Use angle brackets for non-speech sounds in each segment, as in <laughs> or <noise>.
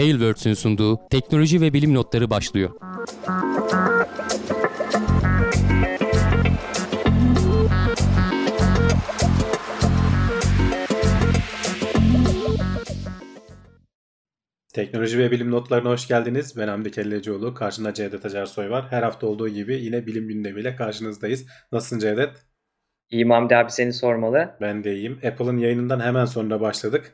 Tailwords'ün sunduğu teknoloji ve bilim notları başlıyor. Teknoloji ve bilim notlarına hoş geldiniz. Ben Hamdi Kellecioğlu. Karşımda Cevdet Acarsoy var. Her hafta olduğu gibi yine bilim gündemiyle karşınızdayız. Nasılsın Cevdet? İyiyim Hamdi abi seni sormalı. Ben de iyiyim. Apple'ın yayınından hemen sonra başladık.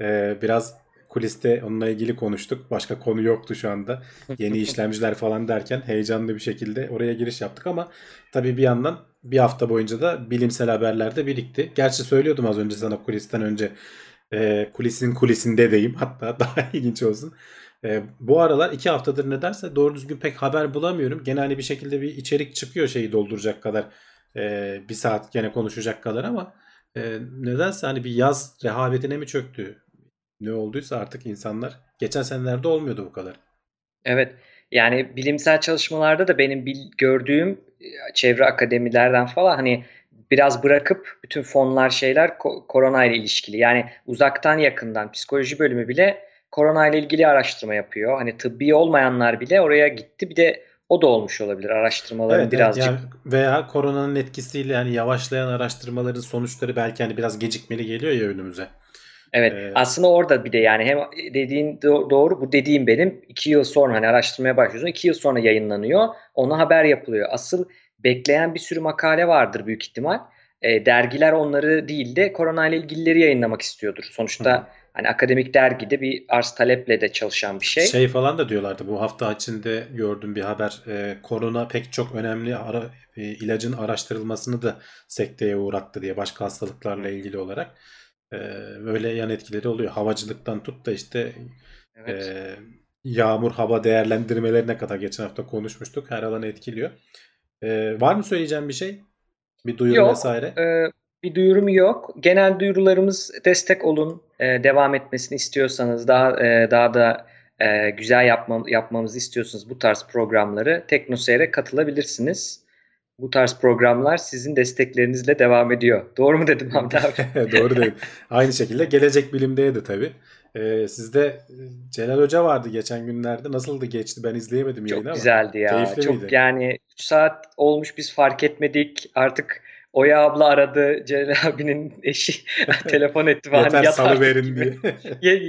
Ee, biraz kuliste onunla ilgili konuştuk. Başka konu yoktu şu anda. Yeni <laughs> işlemciler falan derken heyecanlı bir şekilde oraya giriş yaptık ama tabii bir yandan bir hafta boyunca da bilimsel haberler de birikti. Gerçi söylüyordum az önce sana kulisten önce e, kulisin kulisinde deyim <laughs> hatta daha ilginç olsun. E, bu aralar iki haftadır nedense doğru düzgün pek haber bulamıyorum. Genelde bir şekilde bir içerik çıkıyor şeyi dolduracak kadar e, bir saat gene konuşacak kadar ama e, nedense hani bir yaz rehavetine mi çöktü? Ne olduysa artık insanlar geçen senelerde olmuyordu bu kadar. Evet yani bilimsel çalışmalarda da benim bil, gördüğüm çevre akademilerden falan hani biraz bırakıp bütün fonlar şeyler ko- korona ile ilişkili. Yani uzaktan yakından psikoloji bölümü bile korona ile ilgili araştırma yapıyor. Hani tıbbi olmayanlar bile oraya gitti. Bir de o da olmuş olabilir araştırmaların evet, birazcık. Evet, yani veya koronanın etkisiyle yani yavaşlayan araştırmaların sonuçları belki hani biraz gecikmeli geliyor ya önümüze. Evet ee, aslında orada bir de yani hem dediğin doğru bu dediğim benim iki yıl sonra hani araştırmaya başlıyorsun iki yıl sonra yayınlanıyor ona haber yapılıyor. Asıl bekleyen bir sürü makale vardır büyük ihtimal. E, dergiler onları değil de korona ile ilgilileri yayınlamak istiyordur. Sonuçta Hı. hani akademik dergide bir arz taleple de çalışan bir şey. Şey falan da diyorlardı bu hafta içinde gördüm bir haber. E, korona pek çok önemli ara, e, ilacın araştırılmasını da sekteye uğrattı diye başka hastalıklarla ilgili olarak. E, öyle yan etkileri oluyor. Havacılıktan tut da işte evet. e, yağmur hava değerlendirmelerine kadar geçen hafta konuşmuştuk. Her alanı etkiliyor. Ee, var mı söyleyeceğim bir şey? Bir duyuru yok, vesaire? E, bir duyurum yok. Genel duyurularımız destek olun. E, devam etmesini istiyorsanız daha e, daha da e, güzel yapmam, yapmamızı istiyorsanız bu tarz programları Teknoseyir'e katılabilirsiniz. Bu tarz programlar sizin desteklerinizle devam ediyor. Doğru mu dedim Hamdi <laughs> abi? Doğru dedim. <laughs> Aynı şekilde Gelecek Bilim'deydi tabii. Ee, sizde e, Celal Hoca vardı geçen günlerde. Nasıldı geçti? Ben izleyemedim Çok yayını ama. Çok güzeldi ya. Keyifli Çok miydi? yani 3 saat olmuş biz fark etmedik. Artık Oya abla aradı. Celal <laughs> abinin eşi telefon etti falan. Yeter yat salı verin diye.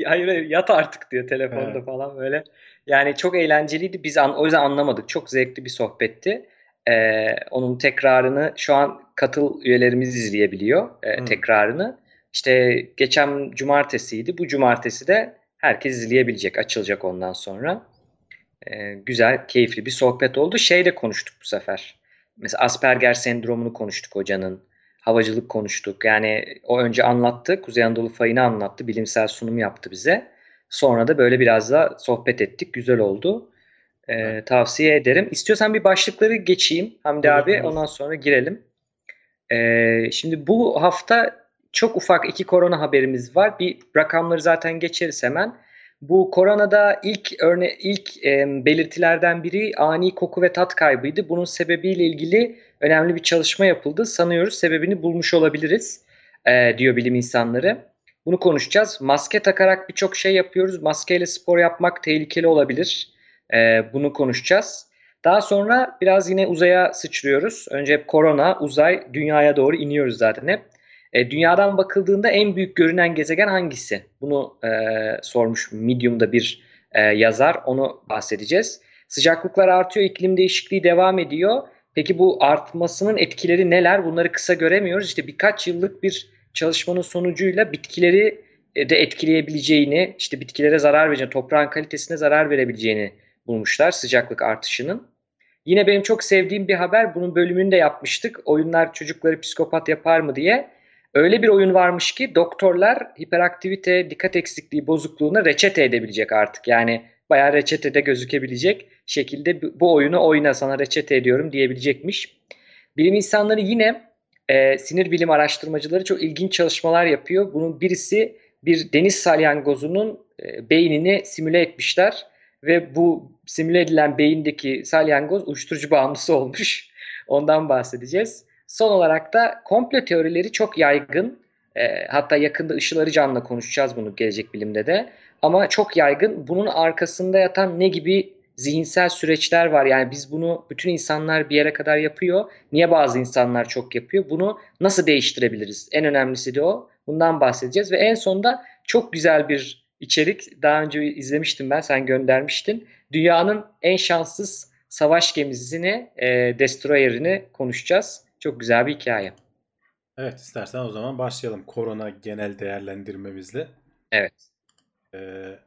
hayır hayır yat artık diyor telefonda falan böyle. Yani çok eğlenceliydi. Biz an, o yüzden anlamadık. Çok zevkli bir sohbetti. Ee, onun tekrarını şu an katıl üyelerimiz izleyebiliyor e, hmm. tekrarını. İşte geçen cumartesiydi. Bu cumartesi de herkes izleyebilecek, açılacak ondan sonra. Ee, güzel, keyifli bir sohbet oldu. Şey de konuştuk bu sefer. Mesela Asperger sendromunu konuştuk hocanın. Havacılık konuştuk. Yani o önce anlattı. Kuzey Anadolu fayını anlattı. Bilimsel sunum yaptı bize. Sonra da böyle biraz da sohbet ettik. Güzel oldu. Ee, tavsiye ederim. İstiyorsan bir başlıkları geçeyim Hamdi olur, abi. Olur. Ondan sonra girelim. Ee, şimdi bu hafta çok ufak iki korona haberimiz var. Bir rakamları zaten geçeriz hemen. Bu koronada ilk örne ilk e, belirtilerden biri ani koku ve tat kaybıydı. Bunun sebebiyle ilgili önemli bir çalışma yapıldı. Sanıyoruz sebebini bulmuş olabiliriz e, diyor bilim insanları. Bunu konuşacağız. Maske takarak birçok şey yapıyoruz. Maskeyle spor yapmak tehlikeli olabilir. E, bunu konuşacağız. Daha sonra biraz yine uzaya sıçrıyoruz. Önce hep korona, uzay, dünyaya doğru iniyoruz zaten hep. E, dünyadan bakıldığında en büyük görünen gezegen hangisi? Bunu e, sormuş Medium'da bir e, yazar. Onu bahsedeceğiz. Sıcaklıklar artıyor, iklim değişikliği devam ediyor. Peki bu artmasının etkileri neler? Bunları kısa göremiyoruz. İşte birkaç yıllık bir çalışmanın sonucuyla bitkileri e, de etkileyebileceğini, işte bitkilere zarar vereceğini, toprağın kalitesine zarar verebileceğini bulmuşlar sıcaklık artışının. Yine benim çok sevdiğim bir haber. Bunun bölümünü de yapmıştık. Oyunlar çocukları psikopat yapar mı diye. Öyle bir oyun varmış ki doktorlar hiperaktivite, dikkat eksikliği bozukluğuna reçete edebilecek artık. Yani bayağı reçetede gözükebilecek şekilde bu oyunu oyna sana reçete ediyorum diyebilecekmiş. Bilim insanları yine e, sinir bilim araştırmacıları çok ilginç çalışmalar yapıyor. Bunun birisi bir deniz salyangozunun e, beynini simüle etmişler ve bu simüle edilen beyindeki salyangoz uyuşturucu bağımlısı olmuş. <laughs> Ondan bahsedeceğiz. Son olarak da komplo teorileri çok yaygın. E, hatta yakında Işıl Arıcan'la konuşacağız bunu gelecek bilimde de. Ama çok yaygın. Bunun arkasında yatan ne gibi zihinsel süreçler var. Yani biz bunu bütün insanlar bir yere kadar yapıyor. Niye bazı insanlar çok yapıyor? Bunu nasıl değiştirebiliriz? En önemlisi de o. Bundan bahsedeceğiz ve en sonunda çok güzel bir içerik. Daha önce izlemiştim ben, sen göndermiştin. Dünyanın en şanssız savaş gemisini, e, Destroyer'ini konuşacağız. Çok güzel bir hikaye. Evet istersen o zaman başlayalım korona genel değerlendirmemizle. Evet. Ee,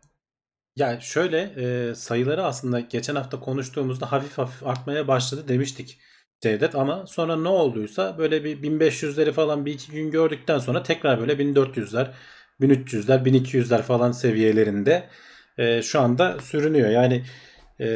yani şöyle e, sayıları aslında geçen hafta konuştuğumuzda hafif hafif artmaya başladı demiştik Cevdet ama sonra ne olduysa böyle bir 1500'leri falan bir iki gün gördükten sonra tekrar böyle 1400'ler 1300'ler 1200'ler falan seviyelerinde e, şu anda sürünüyor. Yani e,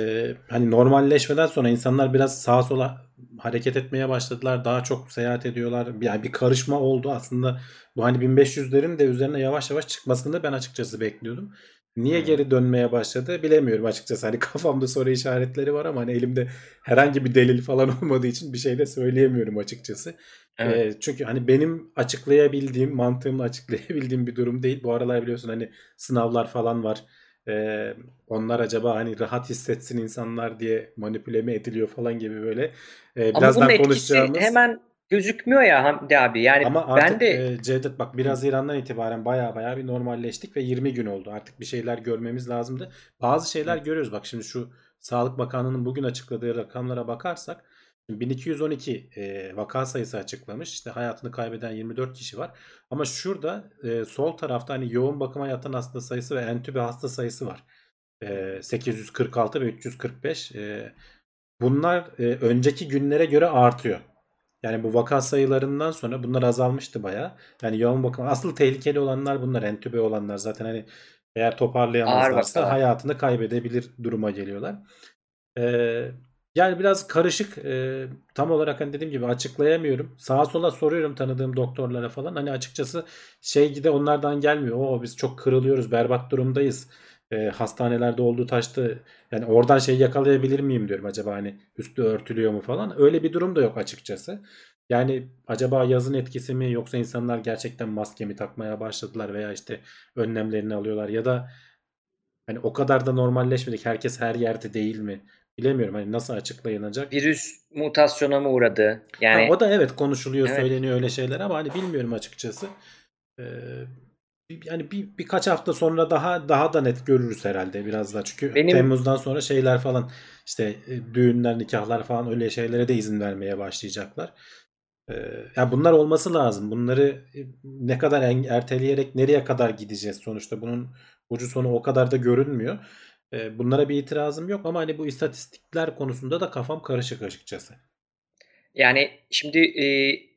hani normalleşmeden sonra insanlar biraz sağa sola hareket etmeye başladılar. Daha çok seyahat ediyorlar. Yani bir karışma oldu aslında. Bu hani 1500'lerin de üzerine yavaş yavaş çıkmasını ben açıkçası bekliyordum. Niye Hmm. geri dönmeye başladı bilemiyorum açıkçası. Hani <laughs> kafamda soru işaretleri var ama hani elimde herhangi bir delil falan <laughs> olmadığı için bir şey de söyleyemiyorum açıkçası. Evet. Ee, çünkü hani benim açıklayabildiğim, mantığımla açıklayabildiğim bir durum değil. Bu aralar biliyorsun hani sınavlar falan var. Ee, onlar acaba hani rahat hissetsin insanlar diye manipüle mi ediliyor falan gibi böyle. Ama birazdan bunun etkisi konuşacağımız. hemen gözükmüyor ya Hamdi abi. Yani Ama artık ben de e, Cevdet bak 1 Haziran'dan itibaren baya baya bir normalleştik ve 20 gün oldu. Artık bir şeyler görmemiz lazımdı. Bazı şeyler görüyoruz. Bak şimdi şu Sağlık Bakanlığı'nın bugün açıkladığı rakamlara bakarsak şimdi 1212 e, vaka sayısı açıklamış. İşte hayatını kaybeden 24 kişi var. Ama şurada e, sol tarafta hani yoğun bakıma yatan hasta sayısı ve entübe hasta sayısı var. E, 846 ve 345. E, bunlar e, önceki günlere göre artıyor. Yani bu vaka sayılarından sonra bunlar azalmıştı bayağı. Yani yoğun bakım asıl tehlikeli olanlar bunlar entübe olanlar zaten hani eğer toparlayamazlarsa hayatını kaybedebilir duruma geliyorlar. Ee, yani biraz karışık Ee, tam olarak hani dediğim gibi açıklayamıyorum. Sağa sola soruyorum tanıdığım doktorlara falan. Hani açıkçası şey gide onlardan gelmiyor. O biz çok kırılıyoruz, berbat durumdayız. Ee, hastanelerde olduğu taştı. Yani oradan şey yakalayabilir miyim diyorum acaba hani üstü örtülüyor mu falan. Öyle bir durum da yok açıkçası. Yani acaba yazın etkisi mi yoksa insanlar gerçekten maske mi takmaya başladılar veya işte önlemlerini alıyorlar ya da hani o kadar da normalleşmedik. Herkes her yerde değil mi? Bilemiyorum hani nasıl açıklanacak. virüs mutasyona mı uğradı? Ha, Yani o da evet konuşuluyor, evet. söyleniyor öyle şeyler ama hani bilmiyorum açıkçası. Ee, yani bir birkaç hafta sonra daha daha da net görürüz herhalde biraz daha. Çünkü Benim- Temmuz'dan sonra şeyler falan işte e, düğünler, nikahlar falan öyle şeylere de izin vermeye başlayacaklar. Ee, ya bunlar olması lazım. Bunları e, ne kadar erteleyerek nereye kadar gideceğiz sonuçta bunun ucu sonu o kadar da görünmüyor. Bunlara bir itirazım yok ama hani bu istatistikler konusunda da kafam karışık açıkçası. Yani şimdi, e,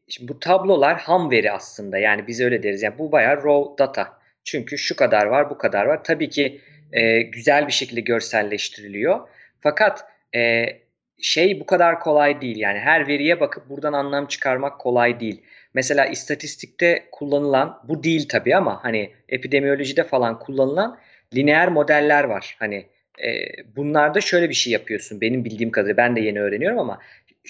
şimdi bu tablolar ham veri aslında. Yani biz öyle deriz. Yani bu bayağı raw data. Çünkü şu kadar var, bu kadar var. Tabii ki e, güzel bir şekilde görselleştiriliyor. Fakat e, şey bu kadar kolay değil. Yani her veriye bakıp buradan anlam çıkarmak kolay değil. Mesela istatistikte kullanılan, bu değil tabii ama hani epidemiyolojide falan kullanılan lineer modeller var. Hani e, bunlarda şöyle bir şey yapıyorsun. Benim bildiğim kadarıyla ben de yeni öğreniyorum ama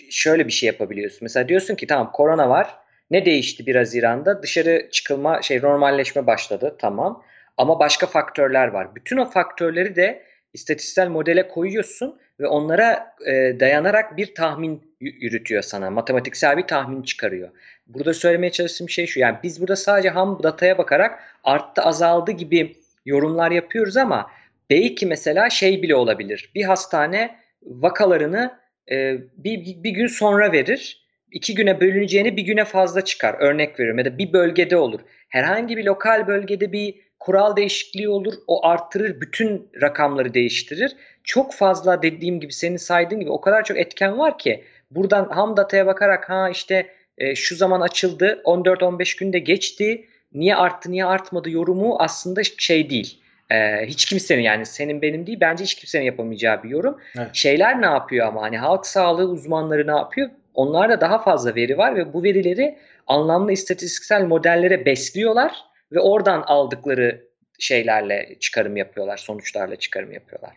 şöyle bir şey yapabiliyorsun. Mesela diyorsun ki tamam korona var. Ne değişti 1 Haziran'da? Dışarı çıkılma şey normalleşme başladı. Tamam. Ama başka faktörler var. Bütün o faktörleri de istatistiksel modele koyuyorsun ve onlara e, dayanarak bir tahmin yürütüyor sana. Matematiksel bir tahmin çıkarıyor. Burada söylemeye çalıştığım şey şu. Yani biz burada sadece ham dataya bakarak arttı azaldı gibi yorumlar yapıyoruz ama belki mesela şey bile olabilir. Bir hastane vakalarını e, bir, bir gün sonra verir. iki güne bölüneceğini bir güne fazla çıkar. Örnek veriyorum ya da bir bölgede olur. Herhangi bir lokal bölgede bir kural değişikliği olur. O arttırır, bütün rakamları değiştirir. Çok fazla dediğim gibi senin saydığın gibi o kadar çok etken var ki buradan ham dataya bakarak ha işte e, şu zaman açıldı 14-15 günde geçti niye arttı niye artmadı yorumu aslında şey değil. E, hiç kimsenin yani senin benim değil bence hiç kimsenin yapamayacağı bir yorum. Evet. Şeyler ne yapıyor ama hani halk sağlığı uzmanları ne yapıyor? Onlarda daha fazla veri var ve bu verileri anlamlı istatistiksel modellere besliyorlar ve oradan aldıkları şeylerle çıkarım yapıyorlar, sonuçlarla çıkarım yapıyorlar.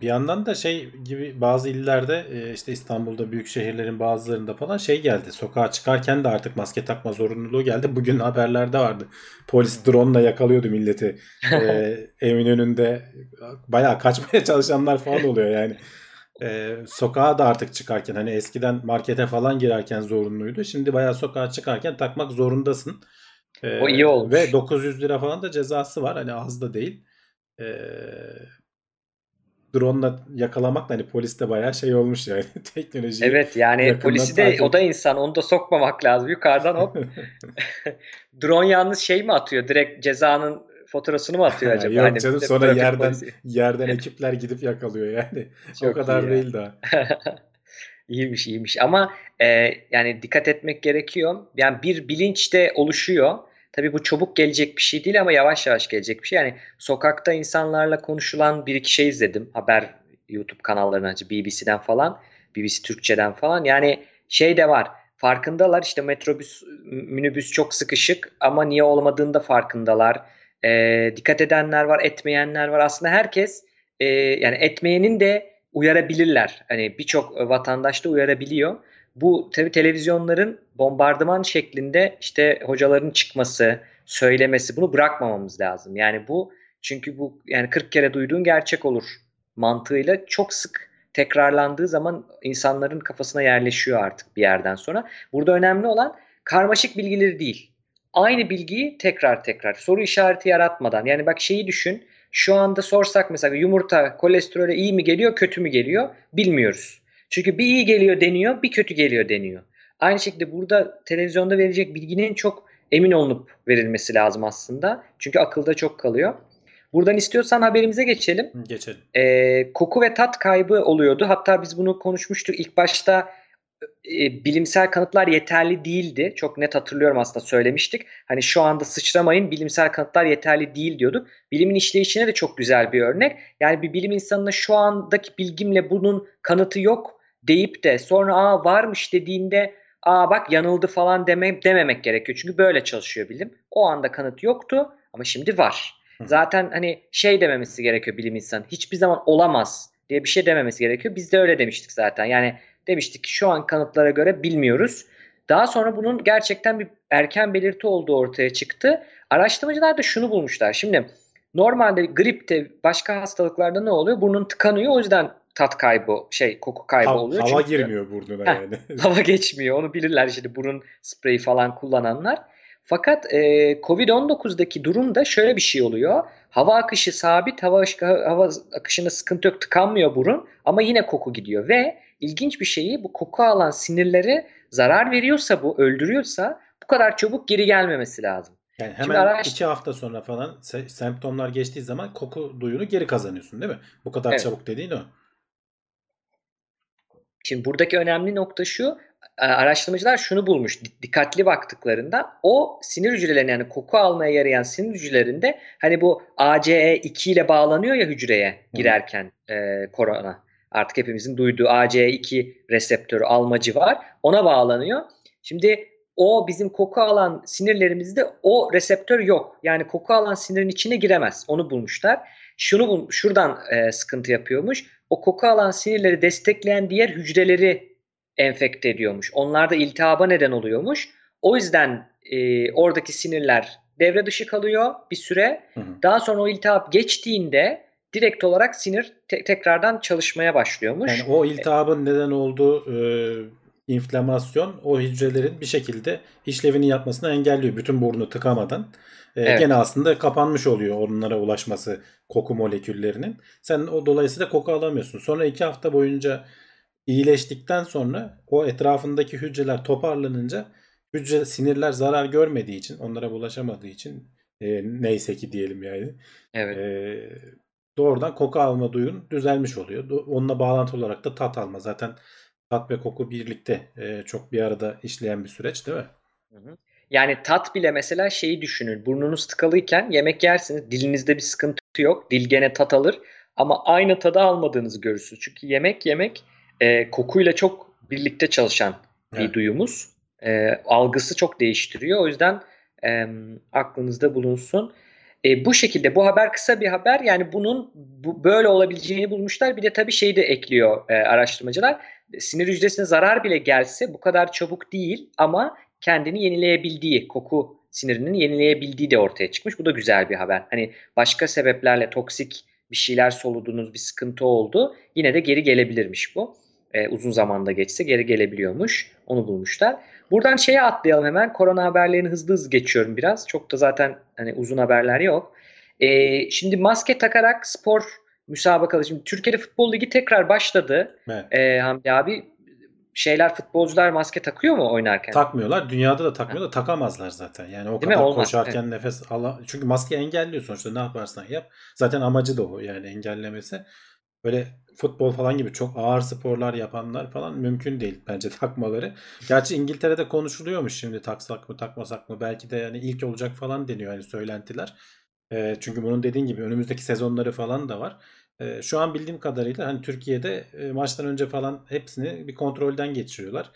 Bir yandan da şey gibi bazı illerde işte İstanbul'da büyük şehirlerin bazılarında falan şey geldi. Sokağa çıkarken de artık maske takma zorunluluğu geldi. Bugün haberlerde vardı. Polis drone ile yakalıyordu milleti. Ee, <laughs> evin önünde bayağı kaçmaya çalışanlar falan oluyor yani. Ee, sokağa da artık çıkarken hani eskiden markete falan girerken zorunluydu. Şimdi bayağı sokağa çıkarken takmak zorundasın. Ee, O iyi olmuş. Ve 900 lira falan da cezası var. Hani az da değil. Ee, drone'la yakalamak da hani poliste bayağı şey olmuş yani <laughs> teknoloji. Evet yani polisi de takip- o da insan onu da sokmamak lazım. Yukarıdan hop <laughs> <laughs> drone yalnız şey mi atıyor? Direkt cezanın faturasını mı atıyor acaba? Yok Hani canım de sonra yerden polisi. yerden ekipler gidip yakalıyor yani. o Çok kadar iyi ya. değil daha. İyiymiş iyiymiş ama e, yani dikkat etmek gerekiyor. Yani bir bilinç de oluşuyor. Tabii bu çabuk gelecek bir şey değil ama yavaş yavaş gelecek bir şey. Yani sokakta insanlarla konuşulan bir iki şey izledim. Haber YouTube kanallarından, BBC'den falan, BBC Türkçe'den falan. Yani şey de var. Farkındalar işte metrobüs, minibüs çok sıkışık ama niye olmadığında farkındalar. E, dikkat edenler var, etmeyenler var. Aslında herkes e, yani etmeyenin de uyarabilirler. Hani birçok vatandaş da uyarabiliyor. Bu tabii televizyonların bombardıman şeklinde işte hocaların çıkması, söylemesi bunu bırakmamamız lazım. Yani bu çünkü bu yani 40 kere duyduğun gerçek olur mantığıyla çok sık tekrarlandığı zaman insanların kafasına yerleşiyor artık bir yerden sonra. Burada önemli olan karmaşık bilgileri değil. Aynı bilgiyi tekrar tekrar soru işareti yaratmadan. Yani bak şeyi düşün. Şu anda sorsak mesela yumurta kolesterole iyi mi geliyor, kötü mü geliyor bilmiyoruz. Çünkü bir iyi geliyor deniyor, bir kötü geliyor deniyor. Aynı şekilde burada televizyonda verecek bilginin çok emin olunup verilmesi lazım aslında. Çünkü akılda çok kalıyor. Buradan istiyorsan haberimize geçelim. Geçelim. Ee, koku ve tat kaybı oluyordu. Hatta biz bunu konuşmuştuk. İlk başta e, bilimsel kanıtlar yeterli değildi. Çok net hatırlıyorum aslında söylemiştik. Hani şu anda sıçramayın bilimsel kanıtlar yeterli değil diyorduk. Bilimin işleyişine de çok güzel bir örnek. Yani bir bilim insanına şu andaki bilgimle bunun kanıtı yok deyip de sonra aa varmış dediğinde aa bak yanıldı falan deme, dememek gerekiyor. Çünkü böyle çalışıyor bilim. O anda kanıt yoktu ama şimdi var. Hı. Zaten hani şey dememesi gerekiyor bilim insanı. Hiçbir zaman olamaz diye bir şey dememesi gerekiyor. Biz de öyle demiştik zaten. Yani demiştik ki şu an kanıtlara göre bilmiyoruz. Daha sonra bunun gerçekten bir erken belirti olduğu ortaya çıktı. Araştırmacılar da şunu bulmuşlar. Şimdi normalde gripte başka hastalıklarda ne oluyor? Burnun tıkanıyor o yüzden tat kaybı şey koku kaybı Hav- oluyor. hava Çünkü- girmiyor burnuna Heh. yani. <laughs> hava geçmiyor. Onu bilirler işte burun spreyi falan kullananlar. Fakat e, Covid-19'daki durumda şöyle bir şey oluyor. Hava akışı sabit, hava, hava akışında sıkıntı yok, tıkanmıyor burun ama yine koku gidiyor. Ve ilginç bir şeyi bu koku alan sinirleri zarar veriyorsa bu, öldürüyorsa bu kadar çabuk geri gelmemesi lazım. Yani Şimdi hemen araş- iki hafta sonra falan se- semptomlar geçtiği zaman koku duyunu geri kazanıyorsun değil mi? Bu kadar Evet. çabuk dediğin o. Şimdi buradaki önemli nokta şu. e, Araştırmacılar şunu bulmuş. di- Dikkatli baktıklarında o sinir hücrelerinin yani koku almaya yarayan sinir hücrelerinde hani bu ACE2 ile bağlanıyor ya hücreye girerken e, korona. Artık hepimizin duyduğu ACE2 reseptörü almacı var. Ona bağlanıyor. Şimdi o bizim koku alan sinirlerimizde o reseptör yok. Yani koku alan sinirin içine giremez. Onu bulmuşlar. Şunu bul- şuradan e, sıkıntı yapıyormuş. O koku alan sinirleri destekleyen diğer hücreleri enfekte ediyormuş. Onlar da iltihaba neden oluyormuş. O yüzden e, oradaki sinirler devre dışı kalıyor bir süre. Hı hı. Daha sonra o iltihap geçtiğinde direkt olarak sinir te- tekrardan çalışmaya başlıyormuş. Yani o iltihabın neden olduğu e, inflamasyon o hücrelerin bir şekilde işlevini yapmasını engelliyor. Bütün burnu tıkamadan. E, Evet. Gene aslında kapanmış oluyor onlara ulaşması koku moleküllerinin. Sen o dolayısıyla koku alamıyorsun. Sonra iki hafta boyunca iyileştikten sonra o etrafındaki hücreler toparlanınca hücre sinirler zarar görmediği için onlara bulaşamadığı için e, neyse ki diyelim yani. evet. Ee, doğrudan koku alma duyun düzelmiş oluyor. Onunla bağlantı olarak da tat alma. Zaten tat ve koku birlikte e, çok bir arada işleyen bir süreç değil mi? Hı hı. Yani tat bile mesela şeyi düşünün. Burnunuz tıkalıyken yemek yersiniz. Dilinizde bir sıkıntı yok. Dil gene tat alır. Ama aynı tadı almadığınızı görürsünüz. Çünkü yemek yemek e, kokuyla çok birlikte çalışan bir Evet. duyumuz. E, algısı çok değiştiriyor. O yüzden e, aklınızda bulunsun. E, bu şekilde bu haber kısa bir haber yani bunun bu, böyle olabileceğini bulmuşlar. Bir de tabii şey de ekliyor e, araştırmacılar. Sinir hücresine zarar bile gelse bu kadar çabuk değil ama kendini yenileyebildiği, koku sinirinin yenileyebildiği de ortaya çıkmış. Bu da güzel bir haber. Hani başka sebeplerle toksik bir şeyler soludunuz, bir sıkıntı oldu. Yine de geri gelebilirmiş bu. E, uzun zamanda geçse geri gelebiliyormuş. Onu bulmuşlar. Buradan şeye atlayalım hemen. Korona haberlerini hızlı hızlı geçiyorum biraz. Çok da zaten hani uzun haberler yok. E, şimdi maske takarak spor müsabakaları. Şimdi Türkiye'de Futbol Ligi tekrar başladı. Evet. E, Hamdi abi şeyler futbolcular maske takıyor mu oynarken? Takmıyorlar. Dünyada da takmıyor da takamazlar zaten. Yani o Değil kadar Olmaz. koşarken nefes ala çünkü maske engelliyor sonuçta ne yaparsan yap. Zaten amacı da o yani engellemesi. Böyle futbol falan gibi çok ağır sporlar yapanlar falan mümkün değil bence <laughs> takmaları. Gerçi İngiltere'de konuşuluyormuş şimdi taksak mı takmasak mı belki de yani ilk olacak falan deniyor hani söylentiler. E, çünkü bunun dediğin gibi önümüzdeki sezonları falan da var. E, şu an bildiğim kadarıyla hani Türkiye'de e, maçtan önce falan hepsini bir kontrolden geçiriyorlar.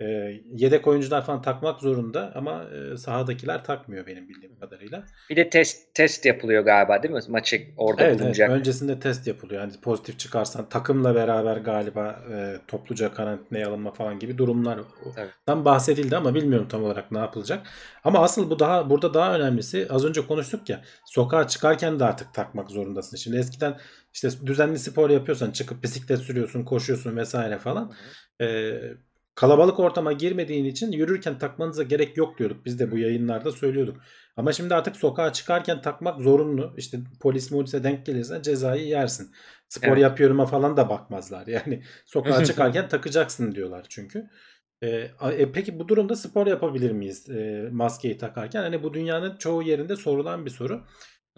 E, yedek oyuncular falan takmak zorunda ama e, sahadakiler takmıyor benim bildiğim kadarıyla. Bir de test test yapılıyor galiba değil mi? Maçı orada Evet, evet. bulunacak. Öncesinde test yapılıyor. Yani pozitif çıkarsan takımla beraber galiba e, topluca karantinaya alınma falan gibi durumlar Evet. tam bahsedildi ama bilmiyorum tam olarak ne yapılacak. Ama asıl bu daha burada daha önemlisi az önce konuştuk ya sokağa çıkarken de artık takmak zorundasın. Şimdi eskiden işte düzenli spor yapıyorsan çıkıp bisiklet sürüyorsun, koşuyorsun vesaire falan. E, kalabalık ortama girmediğin için yürürken takmanıza gerek yok diyorduk. Biz de bu yayınlarda söylüyorduk. Ama şimdi artık sokağa çıkarken takmak zorunlu. İşte polis polise denk gelirse cezayı yersin. Spor Evet. yapıyorum'a falan da bakmazlar. <laughs> Yani sokağa <laughs> çıkarken takacaksın diyorlar çünkü. E, a- e, peki bu durumda spor yapabilir miyiz e, maskeyi takarken? Hani bu dünyanın çoğu yerinde sorulan bir soru.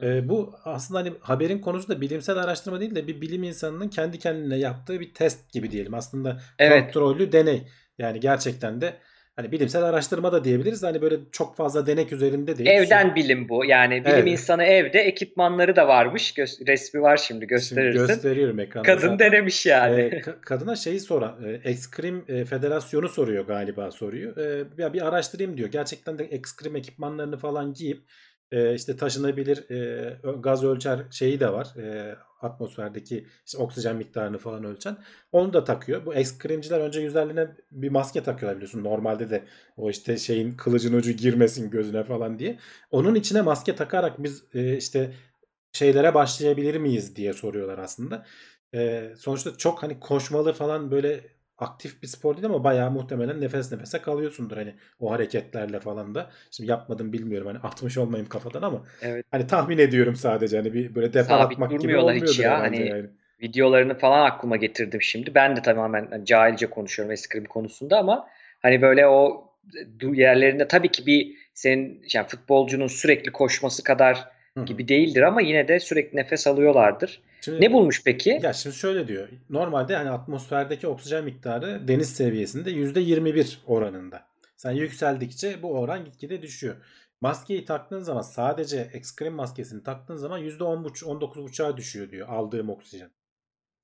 E, bu aslında hani haberin konusu da bilimsel araştırma değil de bir bilim insanının kendi kendine yaptığı bir test gibi diyelim. Aslında Evet. kontrollü deney. Yani gerçekten de hani bilimsel araştırma da diyebiliriz. Hani böyle çok fazla denek üzerinde değil. Evden bilim bu. Yani bilim Evet. insanı evde ekipmanları da varmış. Gö- resmi var şimdi Şimdi gösterirsin. gösteriyorum ekranda. Kadın zaten. denemiş yani. Ee, ka- kadına şeyi soran, e, Ekskrim e, Federasyonu soruyor galiba soruyor. E, ya bir araştırayım diyor. Gerçekten de ekskrim ekipmanlarını falan giyip e, işte taşınabilir e, gaz ölçer şeyi de var. E, atmosferdeki işte oksijen miktarını falan ölçen. Onu da takıyor. Bu ekskrimciler önce yüzlerine bir maske takıyorlar biliyorsun. Normalde de o işte şeyin kılıcın ucu girmesin gözüne falan diye. Onun içine maske takarak biz e, işte şeylere başlayabilir miyiz diye soruyorlar aslında. Ee, sonuçta çok hani koşmalı falan böyle aktif bir spor değil ama bayağı muhtemelen nefes nefese kalıyorsundur hani o hareketlerle falan da. Şimdi yapmadım bilmiyorum hani atmış olmayayım kafadan ama Evet. hani tahmin ediyorum sadece hani bir böyle depa Sabit atmak gibi durmuyorlar hiç olmuyordur ya. Hani yani. videolarını falan aklıma getirdim şimdi. Ben de tamamen hani cahilce konuşuyorum eskrim konusunda ama hani böyle o yerlerinde tabii ki bir senin yani futbolcunun sürekli koşması kadar gibi değildir ama yine de sürekli nefes alıyorlardır. Şimdi, Ne bulmuş peki? Ya şimdi şöyle diyor. Normalde hani atmosferdeki oksijen miktarı deniz seviyesinde %21 oranında. Sen yükseldikçe bu oran gitgide düşüyor. Maskeyi taktığın zaman sadece ekskrim maskesini taktığın zaman %10,5 19,5'a düşüyor diyor aldığım oksijen.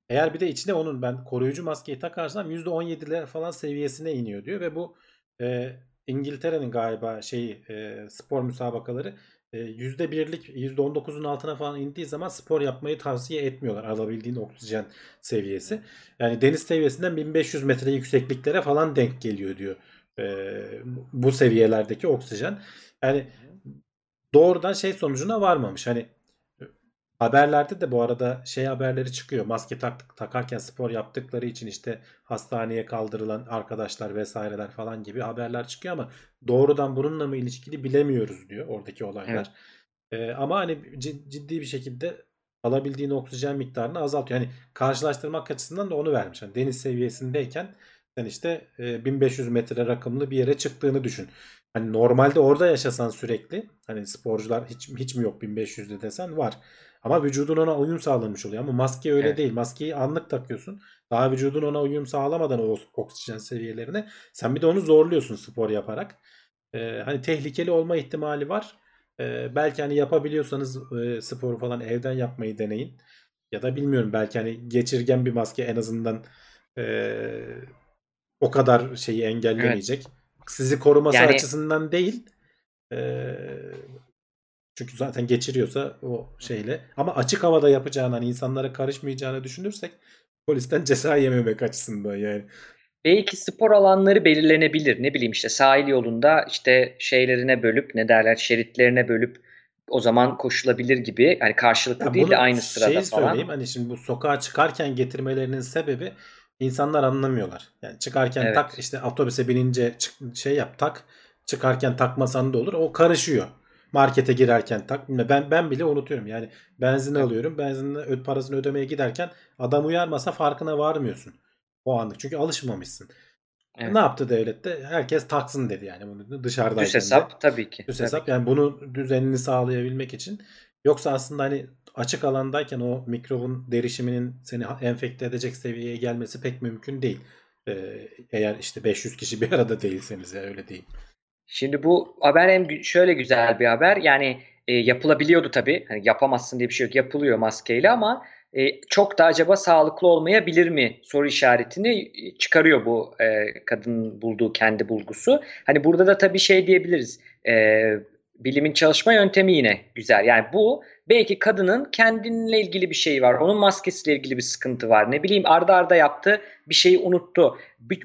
Eğer bir de içine onun ben koruyucu maskeyi takarsam %17'ler falan seviyesine iniyor diyor ve bu e, İngiltere'nin galiba şeyi e, spor müsabakaları %1'lik %19'un altına falan indiği zaman spor yapmayı tavsiye etmiyorlar alabildiğin oksijen seviyesi. Yani deniz seviyesinden 1500 metre yüksekliklere falan denk geliyor diyor e, bu seviyelerdeki oksijen. Yani doğrudan şey sonucuna varmamış. Hani haberlerde de bu arada şey haberleri çıkıyor. Maske tak, takarken spor yaptıkları için işte hastaneye kaldırılan arkadaşlar vesaireler falan gibi haberler çıkıyor ama doğrudan bununla mı ilişkili bilemiyoruz diyor oradaki olaylar. Ee, ama hani cid- ciddi bir şekilde alabildiğin oksijen miktarını azaltıyor. Hani karşılaştırmak açısından da onu vermiş. Hani deniz seviyesindeyken sen işte e, 1500 metre rakımlı bir yere çıktığını düşün. Hani normalde orada yaşasan sürekli hani sporcular hiç hiç mi yok 1500'de desen var. Ama vücudun ona uyum sağlamış oluyor. Ama maske öyle Evet. değil. Maskeyi anlık takıyorsun. Daha vücudun ona uyum sağlamadan o oksijen seviyelerine sen bir de onu zorluyorsun spor yaparak. Ee, hani tehlikeli olma ihtimali var. Ee, belki hani yapabiliyorsanız e, sporu falan evden yapmayı deneyin. Ya da bilmiyorum belki hani geçirgen bir maske en azından e, o kadar şeyi engellemeyecek. Sizi koruması Yani- açısından değil. e, Çünkü zaten geçiriyorsa o şeyle. Ama açık havada yapacağını hani insanlara karışmayacağını düşünürsek polisten ceza yememek açısından yani. Belki spor alanları belirlenebilir. Ne bileyim işte sahil yolunda işte şeylerine bölüp ne derler şeritlerine bölüp o zaman koşulabilir gibi. Hani karşılıklı Ya değil de aynı sırada şeyi falan. söyleyeyim hani şimdi bu sokağa çıkarken getirmelerinin sebebi insanlar anlamıyorlar. Yani çıkarken Evet. tak işte otobüse binince çık- şey yap tak çıkarken takmasan da olur. O karışıyor. Markete girerken tak. Ben ben bile unutuyorum. Yani benzin alıyorum. Benzin ö- parasını ödemeye giderken adam uyarmasa farkına varmıyorsun. O anlık. Çünkü alışmamışsın. Evet. Ne yaptı devlet de? Herkes taksın dedi yani bunu dışarıdayken Düz de. hesap tabii ki. Düz tabii hesap ki. yani bunu düzenini sağlayabilmek için. Yoksa aslında hani açık alandayken o mikrobun derişiminin seni enfekte edecek seviyeye gelmesi pek mümkün değil. Ee, eğer işte 500 kişi bir arada değilseniz ya öyle değil. Şimdi bu haber hem şöyle güzel bir haber. Yani e, yapılabiliyordu tabii. Hani yapamazsın diye bir şey yok. Yapılıyor maskeyle ama e, çok da acaba sağlıklı olmayabilir mi soru işaretini e, çıkarıyor bu e, kadının bulduğu kendi bulgusu. Hani burada da tabii şey diyebiliriz. E, bilimin çalışma yöntemi yine güzel. Yani bu belki kadının kendinle ilgili bir şey var. Onun maskesiyle ilgili bir sıkıntı var. Ne bileyim arda arda yaptı bir şeyi unuttu.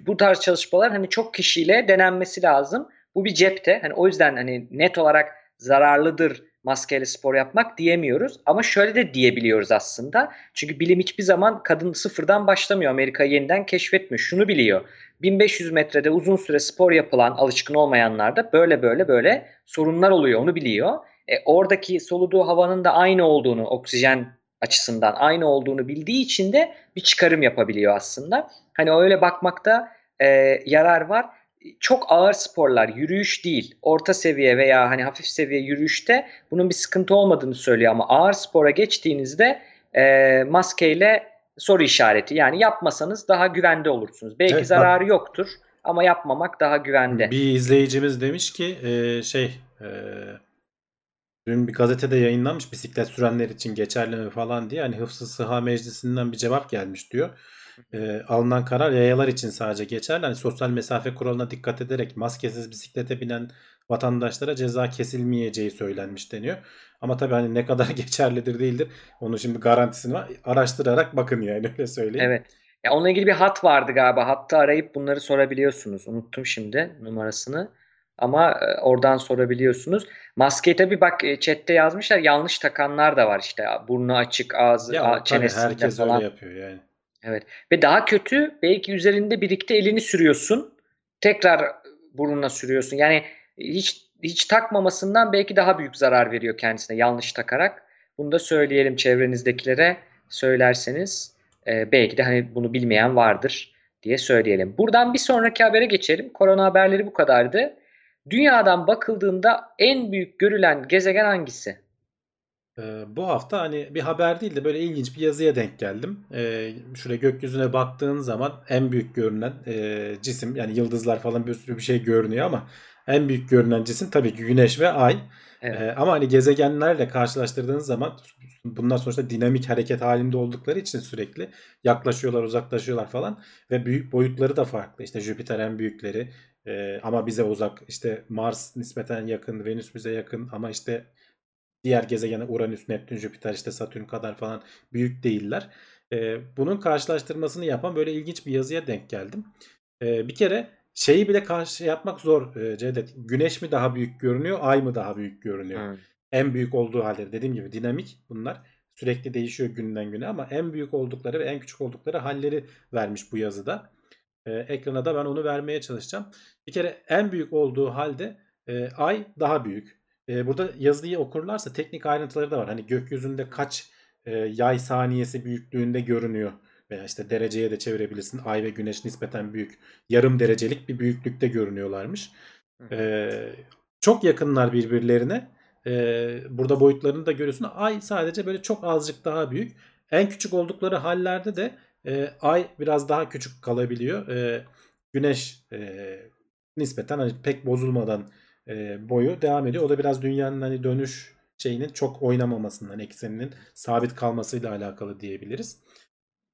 Bu tarz çalışmalar hani çok kişiyle denenmesi lazım. Bu bir cepte. Hani o yüzden hani net olarak zararlıdır maskeyle spor yapmak diyemiyoruz. Ama şöyle de diyebiliyoruz aslında. Çünkü bilim hiçbir zaman kadın sıfırdan başlamıyor. Amerika'yı yeniden keşfetmiyor. Şunu biliyor. 1500 metrede uzun süre spor yapılan alışkın olmayanlarda böyle böyle böyle sorunlar oluyor. Onu biliyor. E, oradaki soluduğu havanın da aynı olduğunu oksijen açısından aynı olduğunu bildiği için de bir çıkarım yapabiliyor aslında. Hani öyle bakmakta e, yarar var çok ağır sporlar, yürüyüş değil, orta seviye veya hani hafif seviye yürüyüşte bunun bir sıkıntı olmadığını söylüyor ama ağır spora geçtiğinizde e, maskeyle soru işareti. Yani yapmasanız daha güvende olursunuz. Belki Evet, zararı yoktur ama yapmamak daha güvende. Bir izleyicimiz demiş ki e, şey e, dün bir gazetede yayınlanmış bisiklet sürenler için geçerli mi falan diye hani Hıfzı Sıha Meclisi'nden bir cevap gelmiş diyor. E, alınan karar yayalar için sadece geçerli. Hani sosyal mesafe kuralına dikkat ederek maskesiz bisiklete binen vatandaşlara ceza kesilmeyeceği söylenmiş deniyor. Ama tabii hani ne kadar <laughs> geçerlidir değildir. Onun şimdi garantisini var. Araştırarak bakın yani öyle söyleyeyim. Evet. Ya onunla ilgili bir hat vardı galiba. Hatta arayıp bunları sorabiliyorsunuz. Unuttum şimdi numarasını. Ama oradan sorabiliyorsunuz. Maskeyi tabii bak chatte yazmışlar. Yanlış takanlar da var işte. Burnu açık, ağzı, Ya a- o tabii çenesinde herkes falan. öyle yapıyor yani. Evet. Ve daha kötü belki üzerinde birlikte elini sürüyorsun. Tekrar burnuna sürüyorsun. Yani hiç hiç takmamasından belki daha büyük zarar veriyor kendisine yanlış takarak. Bunu da söyleyelim çevrenizdekilere söylerseniz e, belki de hani bunu bilmeyen vardır diye söyleyelim. Buradan bir sonraki habere geçelim. Korona haberleri bu kadardı. Dünyadan bakıldığında en büyük görülen gezegen hangisi? Ee, bu hafta hani bir haber değil de böyle ilginç bir yazıya denk geldim. Ee, şuraya gökyüzüne baktığın zaman en büyük görünen e, cisim yani yıldızlar falan bir sürü bir şey görünüyor ama en büyük görünen cisim tabii ki Güneş ve Ay. Evet. Ee, ama hani gezegenlerle karşılaştırdığınız zaman bunlar sonuçta dinamik hareket halinde oldukları için sürekli yaklaşıyorlar, uzaklaşıyorlar falan ve büyük boyutları da farklı. İşte Jüpiter en büyükleri e, ama bize uzak. İşte Mars nispeten yakın, Venüs bize yakın ama işte diğer gezegenler Uranüs, Neptün, Jüpiter işte Satürn kadar falan büyük değiller. Ee, bunun karşılaştırmasını yapan böyle ilginç bir yazıya denk geldim. Ee, bir kere şeyi bile karşı yapmak zor e, Cevdet. Güneş mi daha büyük görünüyor, ay mı daha büyük görünüyor? Hmm. En büyük olduğu halde dediğim gibi dinamik bunlar. Sürekli değişiyor günden güne ama en büyük oldukları ve en küçük oldukları halleri vermiş bu yazıda. Ee, ekrana da ben onu vermeye çalışacağım. Bir kere en büyük olduğu halde e, ay daha büyük. E, burada yazıyı okurlarsa teknik ayrıntıları da var. Hani gökyüzünde kaç e, yay saniyesi büyüklüğünde görünüyor. Veya işte dereceye de çevirebilirsin. Ay ve güneş nispeten büyük. Yarım derecelik bir büyüklükte görünüyorlarmış. E, çok yakınlar birbirlerine. E, burada boyutlarını da görüyorsun. Ay sadece böyle çok azıcık daha büyük. En küçük oldukları hallerde de e, ay biraz daha küçük kalabiliyor. E, güneş e, nispeten hani pek bozulmadan e, boyu devam ediyor. O da biraz dünyanın hani dönüş şeyinin çok oynamamasından, ekseninin sabit kalmasıyla alakalı diyebiliriz.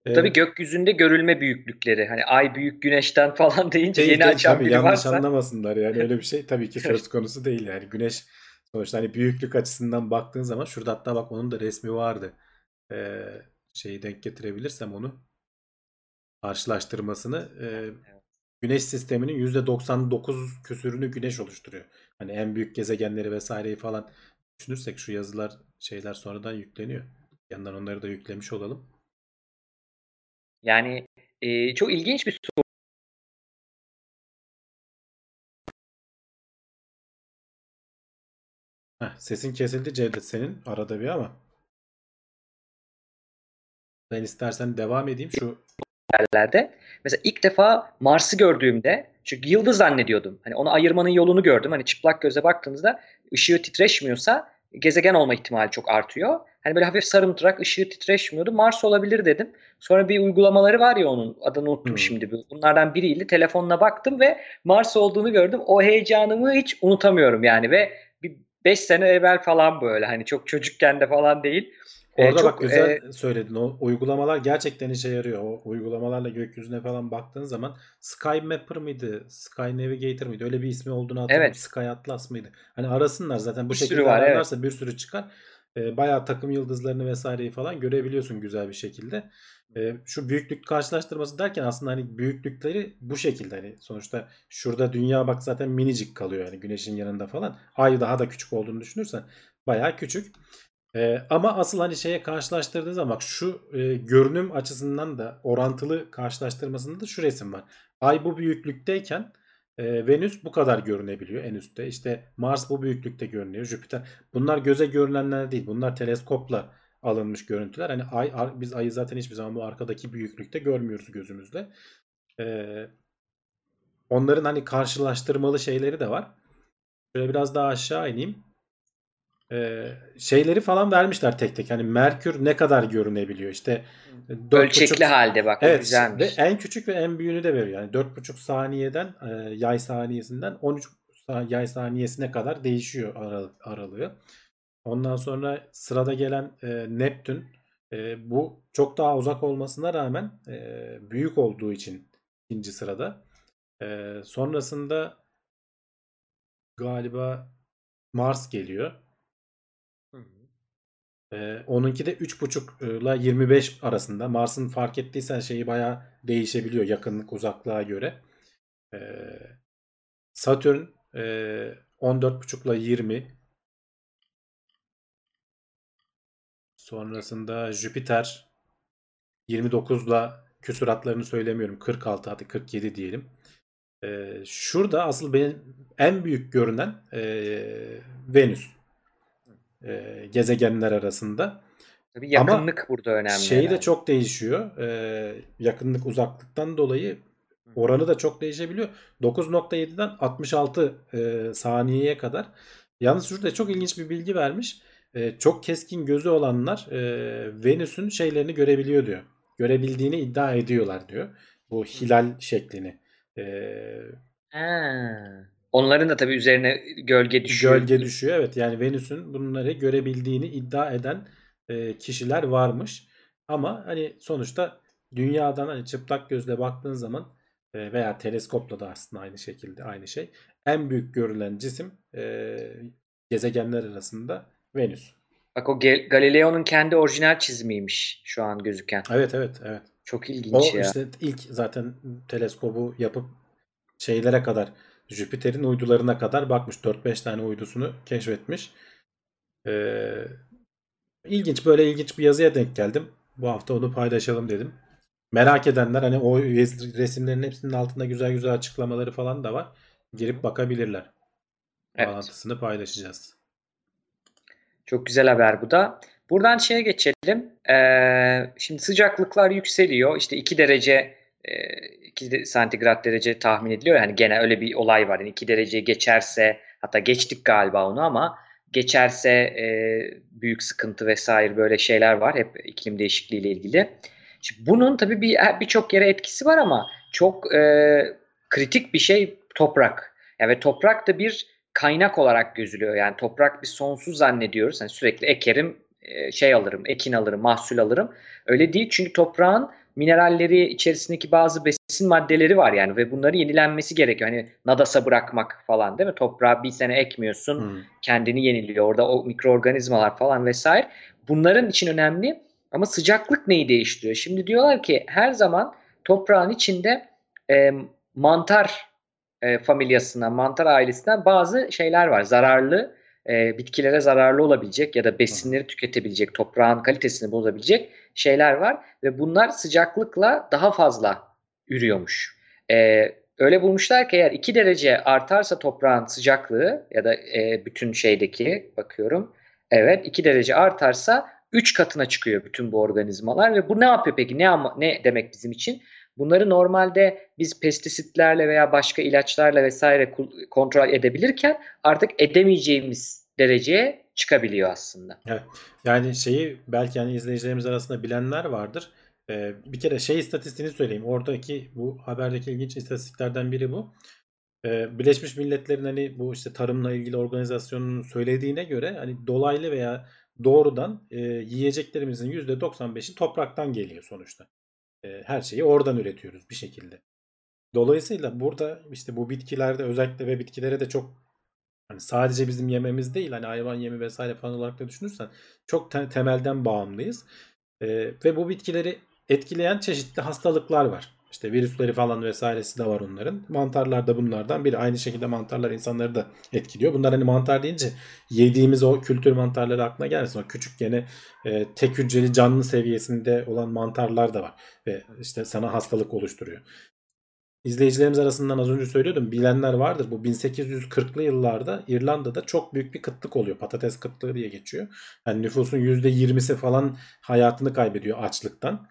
E, Tabii gökyüzünde görülme büyüklükleri. Hani ay büyük güneşten <laughs> falan deyince değil, yeni değil, açan tabii biri yanlış varsa. anlamasınlar yani öyle bir şey <laughs> tabii ki söz konusu değil yani güneş Sonuçta hani büyüklük açısından baktığın zaman şurada hatta bak onun da resmi vardı. Ee, şeyi denk getirebilirsem onu karşılaştırmasını e, Güneş sisteminin %99 küsürünü güneş oluşturuyor. Hani en büyük gezegenleri vesaireyi falan düşünürsek şu yazılar şeyler sonradan yükleniyor. Yandan onları da yüklemiş olalım. Yani e, çok ilginç bir soru. Heh, sesin kesildi Cevdet senin arada bir ama. Ben istersen devam edeyim. Şu yerlerde. Mesela ilk defa Mars'ı gördüğümde çünkü yıldız zannediyordum. Hani onu ayırmanın yolunu gördüm. Hani çıplak göze baktığınızda ışığı titreşmiyorsa gezegen olma ihtimali çok artıyor. Hani böyle hafif sarımtırak ışığı titreşmiyordu. Mars olabilir dedim. Sonra bir uygulamaları var ya onun adını unuttum Hmm. şimdi. Bunlardan biriydi. Telefonla baktım ve Mars olduğunu gördüm. O heyecanımı hiç unutamıyorum yani ve bir 5 sene evvel falan böyle hani çok çocukken de falan değil. Orada çok, bak güzel e, söyledin. O uygulamalar gerçekten işe yarıyor. O uygulamalarla gökyüzüne falan baktığın zaman Sky Mapper mıydı? Sky Navigator mıydı? Öyle bir ismi olduğunu hatırlıyorum. Evet. Sky Atlas mıydı? Hani arasınlar zaten bu Bir şekilde var, evet. ararlarsa bir sürü çıkar. Ee, bayağı takım yıldızlarını vesaireyi falan görebiliyorsun güzel bir şekilde. Ee, şu büyüklük karşılaştırması derken aslında hani büyüklükleri bu şekilde hani sonuçta şurada dünya bak zaten minicik kalıyor yani güneşin yanında falan. Ay daha da küçük olduğunu düşünürsen bayağı küçük. Ee, ama asıl hani şeye karşılaştırdığın zaman şu e, görünüm açısından da orantılı karşılaştırmasında da şu resim var. Ay bu büyüklükteyken e, Venüs bu kadar görünebiliyor en üstte. İşte Mars bu büyüklükte görünüyor. Jüpiter. Bunlar göze görünenler değil. Bunlar teleskopla alınmış görüntüler. Hani ay ar- biz ayı zaten hiçbir zaman bu arkadaki büyüklükte görmüyoruz gözümüzle. Ee, onların hani karşılaştırmalı şeyleri de var. Şöyle biraz daha aşağı ineyim. Ee, şeyleri falan vermişler tek tek. Hani Merkür ne kadar görünebiliyor? İşte dört Ölçekli buçuk- halde bak Evet ve güzelmiş. en küçük ve en büyüğünü de veriyor. Yani 4,5 saniyeden e, yay saniyesinden 13 sa- yay saniyesine kadar değişiyor aralık, aralığı. Ondan sonra sırada gelen e, Neptün e, bu çok daha uzak olmasına rağmen e, büyük olduğu için ikinci sırada. E, sonrasında galiba Mars geliyor. Ee, onunki de 3.5 ile 25 arasında. Mars'ın fark ettiysen şeyi bayağı değişebiliyor yakınlık uzaklığa göre. Ee, Satürn e, 14.5 ile 20. Sonrasında Jüpiter 29 ile küsuratlarını söylemiyorum. 46 hadi 47 diyelim. Ee, şurada asıl benim en büyük görünen e, Venüs. E, gezegenler arasında. Tabii Ama yakınlık burada önemli. Şeyi de herhalde. çok değişiyor. Ee, yakınlık uzaklıktan dolayı oranı da çok değişebiliyor. 9.7'den 66 e, saniyeye kadar. Yalnız şurada çok ilginç bir bilgi vermiş. E, çok keskin gözü olanlar e, Venüs'ün şeylerini görebiliyor diyor. Görebildiğini iddia ediyorlar diyor. Bu hilal şeklini. E, Ha. Onların da tabii üzerine gölge düşüyor. Gölge düşüyor. Evet yani Venüs'ün bunları görebildiğini iddia eden e, kişiler varmış. Ama hani sonuçta dünyadan hani çıplak gözle baktığın zaman e, veya teleskopla da aslında aynı şekilde aynı şey. En büyük görülen cisim e, gezegenler arasında Venüs. Bak o Galileo'nun kendi orijinal çizimiymiş şu an gözüken. Evet evet evet. Çok O ilginç ya. işte ilk zaten teleskobu yapıp şeylere kadar Jüpiter'in uydularına kadar bakmış. 4-5 tane uydusunu keşfetmiş. Ee, ilginç böyle ilginç bir yazıya denk geldim. Bu hafta onu paylaşalım dedim. Merak edenler hani o res- resimlerin hepsinin altında güzel güzel açıklamaları falan da var. Girip bakabilirler. Evet. Bağlantısını paylaşacağız. Çok güzel haber bu da. Buradan şeye geçelim. Ee, şimdi sıcaklıklar yükseliyor. İşte 2 derece e, 2 de- santigrat derece tahmin ediliyor. Yani gene öyle bir olay var. Yani 2 dereceyi geçerse hatta geçtik galiba onu ama geçerse e, büyük sıkıntı vesaire böyle şeyler var. Hep iklim değişikliği ile ilgili. Şimdi bunun tabii bir birçok yere etkisi var ama çok e, kritik bir şey toprak. Yani ve toprak da bir kaynak olarak gözülüyor. Yani toprak bir sonsuz zannediyoruz. Hani sürekli ekerim, e, şey alırım, ekin alırım, mahsul alırım. Öyle değil çünkü toprağın mineralleri içerisindeki bazı besin besin maddeleri var yani ve bunları yenilenmesi gerekiyor. Hani nadasa bırakmak falan değil mi? Toprağa bir sene ekmiyorsun, Hmm. kendini yeniliyor. Orada o mikroorganizmalar falan vesaire. Bunların için önemli ama sıcaklık neyi değiştiriyor? Şimdi diyorlar ki her zaman toprağın içinde e, mantar e, familyasından, mantar ailesinden bazı şeyler var. Zararlı, e, bitkilere zararlı olabilecek ya da besinleri tüketebilecek, toprağın kalitesini bozabilecek şeyler var ve bunlar sıcaklıkla daha fazla ürüyormuş. E, öyle bulmuşlar ki eğer 2 derece artarsa toprağın sıcaklığı ya da e, bütün şeydeki bakıyorum evet 2 derece artarsa 3 katına çıkıyor bütün bu organizmalar ve bu ne yapıyor peki? Ne ne demek bizim için? Bunları normalde biz pestisitlerle veya başka ilaçlarla vesaire kontrol edebilirken artık edemeyeceğimiz dereceye çıkabiliyor aslında. Yani şeyi belki yani izleyicilerimiz arasında bilenler vardır. Ee, bir kere şey istatistiğini söyleyeyim. Oradaki bu haberdeki ilginç istatistiklerden biri bu. Ee, Birleşmiş Milletler'in hani bu işte tarımla ilgili organizasyonunun söylediğine göre hani dolaylı veya doğrudan e, yiyeceklerimizin %95'i topraktan geliyor sonuçta. E, her şeyi oradan üretiyoruz bir şekilde. Dolayısıyla burada işte bu bitkilerde özellikle ve bitkilere de çok hani sadece bizim yememiz değil hani hayvan yemi vesaire falan olarak da düşünürsen çok te- temelden bağımlıyız. E, ve bu bitkileri etkileyen çeşitli hastalıklar var. İşte virüsleri falan vesairesi de var onların. Mantarlar da bunlardan biri. Aynı şekilde mantarlar insanları da etkiliyor. Bunlar hani mantar deyince yediğimiz o kültür mantarları aklına gelmesin. O küçük gene e, tek hücreli canlı seviyesinde olan mantarlar da var. Ve işte sana hastalık oluşturuyor. İzleyicilerimiz arasından az önce söylüyordum. Bilenler vardır. Bu 1840'lı yıllarda İrlanda'da çok büyük bir kıtlık oluyor. Patates kıtlığı diye geçiyor. Yani nüfusun %20'si falan hayatını kaybediyor açlıktan.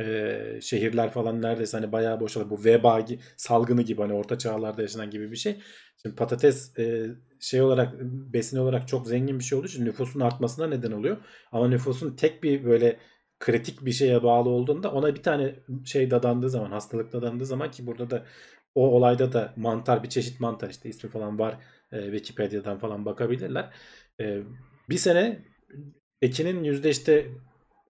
Ee, şehirler falan neredeyse hani bayağı boşalıyor. Bu veba salgını gibi hani orta çağlarda yaşanan gibi bir şey. Şimdi patates e, şey olarak besin olarak çok zengin bir şey olduğu için nüfusun artmasına neden oluyor. Ama nüfusun tek bir böyle kritik bir şeye bağlı olduğunda ona bir tane şey dadandığı zaman hastalık dadandığı zaman ki burada da o olayda da mantar bir çeşit mantar işte ismi falan var e, Wikipedia'dan falan bakabilirler. E, bir sene ekinin yüzde işte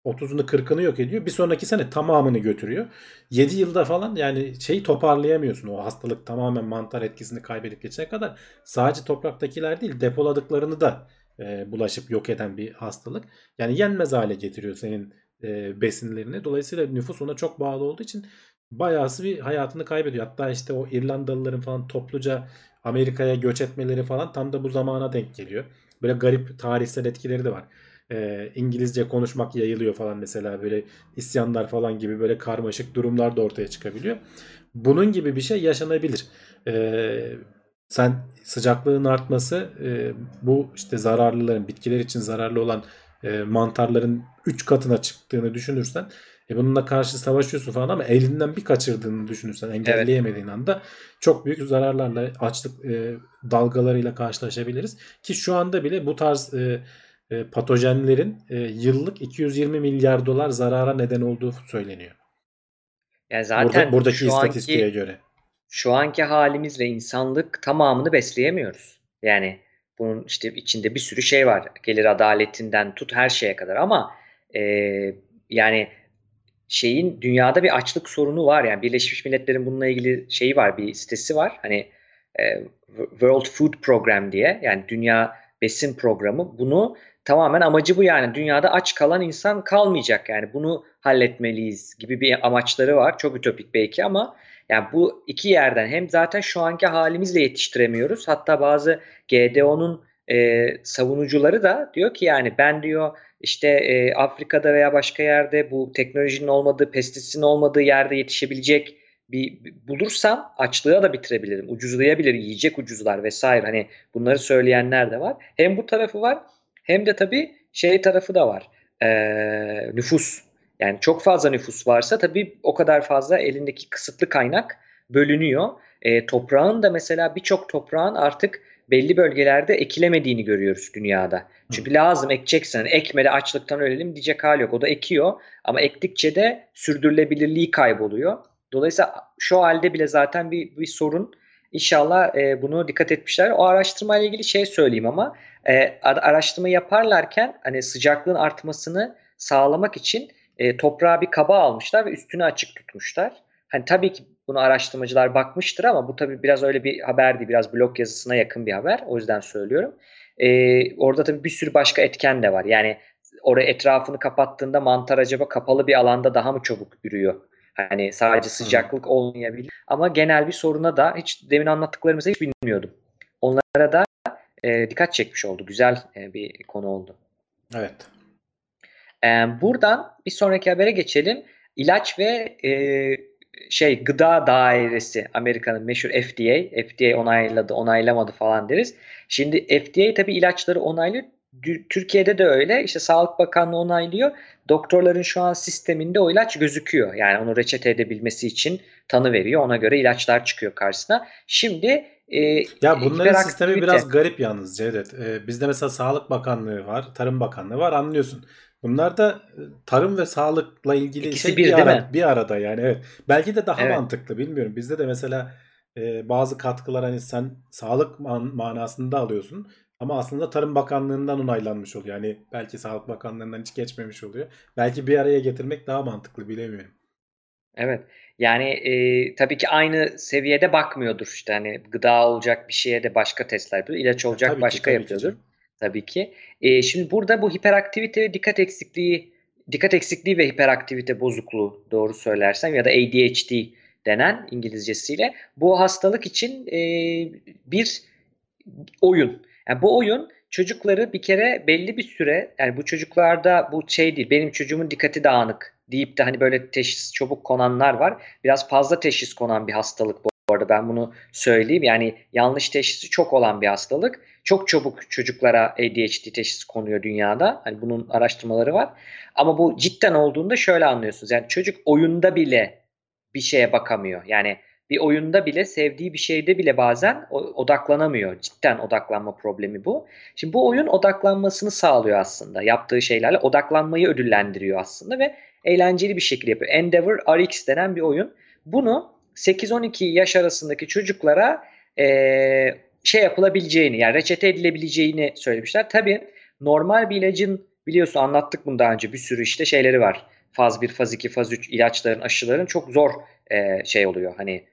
30'unu 40'ını yok ediyor. Bir sonraki sene tamamını götürüyor. 7 yılda falan yani şeyi toparlayamıyorsun. O hastalık tamamen mantar etkisini kaybedip geçene kadar sadece topraktakiler değil depoladıklarını da e, bulaşıp yok eden bir hastalık. Yani yenmez hale getiriyor senin e, besinlerini. Dolayısıyla nüfus ona çok bağlı olduğu için bayağısı bir hayatını kaybediyor. Hatta işte o İrlandalıların falan topluca Amerika'ya göç etmeleri falan tam da bu zamana denk geliyor. Böyle garip tarihsel etkileri de var. E, İngilizce konuşmak yayılıyor falan mesela böyle isyanlar falan gibi böyle karmaşık durumlar da ortaya çıkabiliyor. Bunun gibi bir şey yaşanabilir. E, sen sıcaklığın artması e, bu işte zararlıların bitkiler için zararlı olan e, mantarların 3 katına çıktığını düşünürsen e bununla karşı savaşıyorsun falan ama elinden bir kaçırdığını düşünürsen engelleyemediğin anda çok büyük zararlarla açlık e, dalgalarıyla karşılaşabiliriz. Ki şu anda bile bu tarz e, e, patojenlerin e, yıllık 220 milyar dolar zarara neden olduğu söyleniyor. Yani zaten Burada, buradaki şu istatistiğe anki göre. şu anki halimizle insanlık tamamını besleyemiyoruz. Yani bunun işte içinde bir sürü şey var. Gelir adaletinden tut her şeye kadar ama e, yani şeyin dünyada bir açlık sorunu var. Yani Birleşmiş Milletler'in bununla ilgili şeyi var, bir sitesi var. Hani e, World Food Program diye yani Dünya Besin Programı. Bunu tamamen amacı bu yani. Dünyada aç kalan insan kalmayacak yani. Bunu halletmeliyiz gibi bir amaçları var. Çok ütopik belki ama yani bu iki yerden hem zaten şu anki halimizle yetiştiremiyoruz. Hatta bazı GDO'nun e, savunucuları da diyor ki yani ben diyor işte e, Afrika'da veya başka yerde bu teknolojinin olmadığı, pestisitin olmadığı yerde yetişebilecek bir bulursam açlığa da bitirebilirim. Ucuzlayabilir, yiyecek ucuzlar vesaire. Hani bunları söyleyenler de var. Hem bu tarafı var hem de tabii şey tarafı da var. E, nüfus. Yani çok fazla nüfus varsa tabii o kadar fazla elindeki kısıtlı kaynak bölünüyor. E, toprağın da mesela birçok toprağın artık belli bölgelerde ekilemediğini görüyoruz dünyada. Çünkü Hı. lazım ekeceksen ekmede açlıktan ölelim diyecek hal yok. O da ekiyor ama ektikçe de sürdürülebilirliği kayboluyor. Dolayısıyla şu halde bile zaten bir, bir sorun. İnşallah e, bunu dikkat etmişler. O araştırmayla ilgili şey söyleyeyim ama e, araştırma yaparlarken hani sıcaklığın artmasını sağlamak için e, toprağa bir kaba almışlar ve üstünü açık tutmuşlar. Hani tabii ki Bunu araştırmacılar bakmıştır ama bu tabii biraz öyle bir haber değil. Biraz blog yazısına yakın bir haber. O yüzden söylüyorum. Ee, orada tabii bir sürü başka etken de var. Yani oraya etrafını kapattığında mantar acaba kapalı bir alanda daha mı çabuk ürüyor? Hani sadece sıcaklık olmayabilir. Ama genel bir soruna da hiç demin anlattıklarımızı hiç bilmiyordum. Onlara da e, dikkat çekmiş oldu. Güzel e, bir konu oldu. Evet. E, buradan bir sonraki habere geçelim. İlaç ve e, şey gıda dairesi Amerika'nın meşhur FDA. FDA onayladı, onaylamadı falan deriz. Şimdi FDA tabii ilaçları onaylıyor. Türkiye'de de öyle. İşte Sağlık Bakanlığı onaylıyor. Doktorların şu an sisteminde o ilaç gözüküyor. Yani onu reçete edebilmesi için tanı veriyor. Ona göre ilaçlar çıkıyor karşısına. Şimdi e, ya bunların sistemi biraz garip yalnız Cevdet. Ee, bizde mesela Sağlık Bakanlığı var, Tarım Bakanlığı var anlıyorsun. Bunlar da e, tarım ve sağlıkla ilgili İkisi şey bir, bir, ara, mi? bir arada yani evet. Belki de daha Evet. mantıklı bilmiyorum. Bizde de mesela e, bazı katkılar hani sen sağlık man- manasında alıyorsun ama aslında Tarım Bakanlığı'ndan onaylanmış oluyor. Yani belki Sağlık Bakanlığı'ndan hiç geçmemiş oluyor. Belki bir araya getirmek daha mantıklı bilemiyorum. Evet. Yani e, tabii ki aynı seviyede bakmıyordur işte hani gıda olacak bir şeye de başka testler yapıyor. ilaç olacak tabii ki, başka tabii ki yapıyordur. canım. Tabii ki. E, şimdi burada bu hiperaktivite ve dikkat eksikliği dikkat eksikliği ve hiperaktivite bozukluğu doğru söylersem ya da ADHD denen İngilizcesiyle bu hastalık için e, bir oyun. Yani bu oyun çocukları bir kere belli bir süre yani bu çocuklarda bu şey değil benim çocuğumun dikkati dağınık deyip de hani böyle teşhis çabuk konanlar var. Biraz fazla teşhis konan bir hastalık bu arada ben bunu söyleyeyim. Yani yanlış teşhisi çok olan bir hastalık. Çok çabuk çocuklara ADHD teşhisi konuyor dünyada. Hani bunun araştırmaları var. Ama bu cidden olduğunda şöyle anlıyorsunuz. Yani çocuk oyunda bile bir şeye bakamıyor. Yani bir oyunda bile sevdiği bir şeyde bile bazen odaklanamıyor. Cidden odaklanma problemi bu. Şimdi bu oyun odaklanmasını sağlıyor aslında. Yaptığı şeylerle odaklanmayı ödüllendiriyor aslında ve eğlenceli bir şekilde yapıyor. Endeavor RX denen bir oyun. Bunu 8-12 yaş arasındaki çocuklara e, şey yapılabileceğini yani reçete edilebileceğini söylemişler. Tabii normal bir ilacın biliyorsun anlattık bunu daha önce bir sürü işte şeyleri var. Faz 1, faz 2, faz 3 ilaçların, aşıların çok zor e, şey oluyor. Hani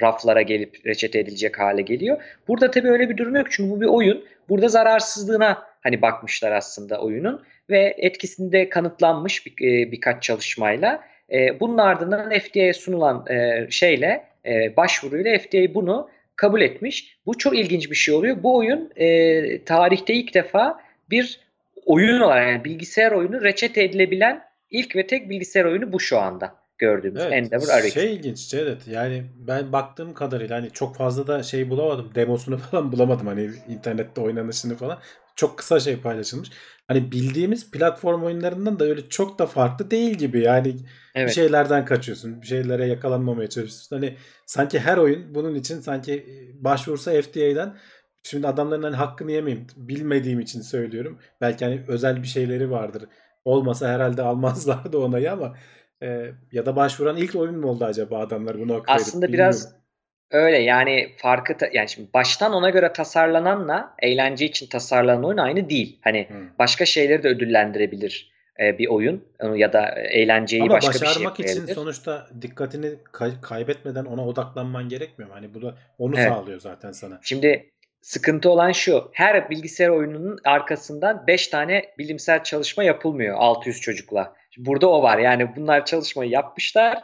raflara gelip reçete edilecek hale geliyor. Burada tabii öyle bir durum yok çünkü bu bir oyun. Burada zararsızlığına hani bakmışlar aslında oyunun ve etkisinde kanıtlanmış bir, e, birkaç çalışmayla. E, bunun ardından FDA'ye sunulan e, şeyle e, başvuruyla FDA bunu kabul etmiş. Bu çok ilginç bir şey oluyor. Bu oyun e, tarihte ilk defa bir oyun olarak yani bilgisayar oyunu reçete edilebilen ilk ve tek bilgisayar oyunu bu şu anda gördüğümüz Evet, Endeavor RX. şey ilginç Cevdet yani ben baktığım kadarıyla hani çok fazla da şey bulamadım demosunu <laughs> falan bulamadım hani internette oynanışını falan çok kısa şey paylaşılmış. Hani bildiğimiz platform oyunlarından da öyle çok da farklı değil gibi yani Evet. bir şeylerden kaçıyorsun bir şeylere yakalanmamaya çalışıyorsun hani sanki her oyun bunun için sanki başvursa FDA'den şimdi adamların hani hakkını yemeyeyim bilmediğim için söylüyorum belki hani özel bir şeyleri vardır olmasa herhalde almazlardı <laughs> onayı ama e, ya da başvuran ilk oyun mu oldu acaba adamlar bunu verip Aslında biraz bilmiyorum. öyle yani farkı ta- yani şimdi baştan ona göre tasarlananla eğlence için tasarlanan oyun aynı değil. Hani Hı. başka şeyleri de ödüllendirebilir e, bir oyun ya da eğlenceyi Ama başka bir şey başarmak için sonuçta dikkatini kay- kaybetmeden ona odaklanman gerekmiyor? Hani bu da onu Evet. sağlıyor zaten sana. Şimdi sıkıntı olan şu. Her bilgisayar oyununun arkasından 5 tane bilimsel çalışma yapılmıyor 600 çocukla. Burada o var. Yani bunlar çalışmayı yapmışlar.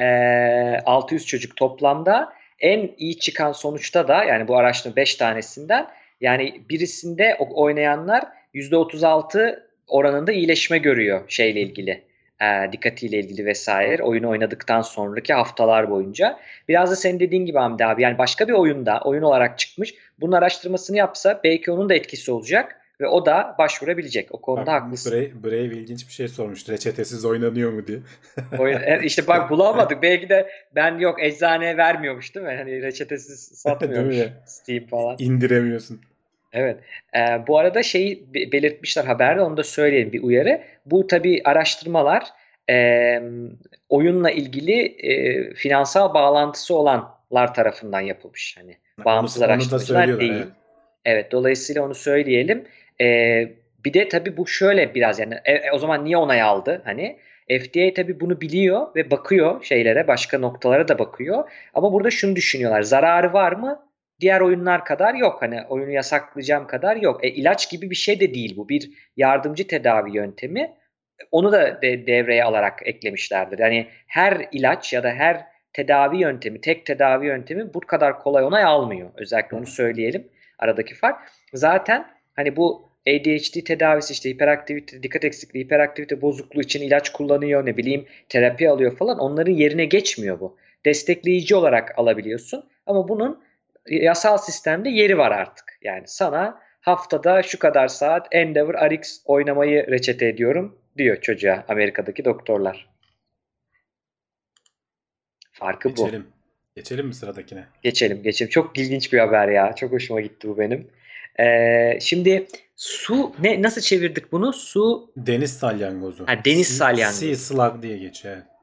Ee, 600 çocuk toplamda. En iyi çıkan sonuçta da yani bu araştırma 5 tanesinden yani birisinde oynayanlar %36 oranında iyileşme görüyor şeyle ilgili. E, dikkatiyle ilgili vesaire oyunu oynadıktan sonraki haftalar boyunca. Biraz da senin dediğin gibi Hamdi abi yani başka bir oyunda oyun olarak çıkmış. Bunun araştırmasını yapsa belki onun da etkisi olacak ve o da başvurabilecek. O konuda Bak, haklısın. Brave, Brave ilginç bir şey sormuş. Reçetesiz oynanıyor mu diye. Oyun, e, işte bak <laughs> bulamadık. belki de ben yok eczaneye vermiyormuş değil mi? Hani reçetesiz <laughs> satmıyormuş? Steam falan. İndiremiyorsun. Evet. Ee, bu arada şeyi be- belirtmişler haberde onu da söyleyelim bir uyarı. Bu tabii araştırmalar e, oyunla ilgili e, finansal bağlantısı olanlar tarafından yapılmış. Hani bağımsız onu, onu araştırmacılar söylüyorlar. değil. Evet. Evet, dolayısıyla onu söyleyelim. Ee, bir de tabii bu şöyle biraz yani e, e, o zaman niye onay aldı? Hani FDA tabii bunu biliyor ve bakıyor şeylere, başka noktalara da bakıyor. Ama burada şunu düşünüyorlar. Zararı var mı? Diğer oyunlar kadar yok. Hani oyunu yasaklayacağım kadar yok. E, ilaç gibi bir şey de değil bu. Bir yardımcı tedavi yöntemi. Onu da de, devreye alarak eklemişlerdir. Yani her ilaç ya da her tedavi yöntemi, tek tedavi yöntemi bu kadar kolay onay almıyor. Özellikle onu söyleyelim. Aradaki fark. Zaten hani bu ADHD tedavisi işte hiperaktivite, dikkat eksikliği, hiperaktivite bozukluğu için ilaç kullanıyor, ne bileyim terapi alıyor falan. Onların yerine geçmiyor bu. Destekleyici olarak alabiliyorsun ama bunun yasal sistemde yeri var artık. Yani sana haftada şu kadar saat Endeavor RX oynamayı reçete ediyorum diyor çocuğa Amerika'daki doktorlar. Farkı bu. Geçelim. Geçelim mi sıradakine? Geçelim geçelim. Çok ilginç bir haber ya. Çok hoşuma gitti bu benim. Ee, şimdi su ne nasıl çevirdik bunu? Su Deniz salyangozu. Ha, deniz salyangozu. Sea slug diye geçiyor. evet.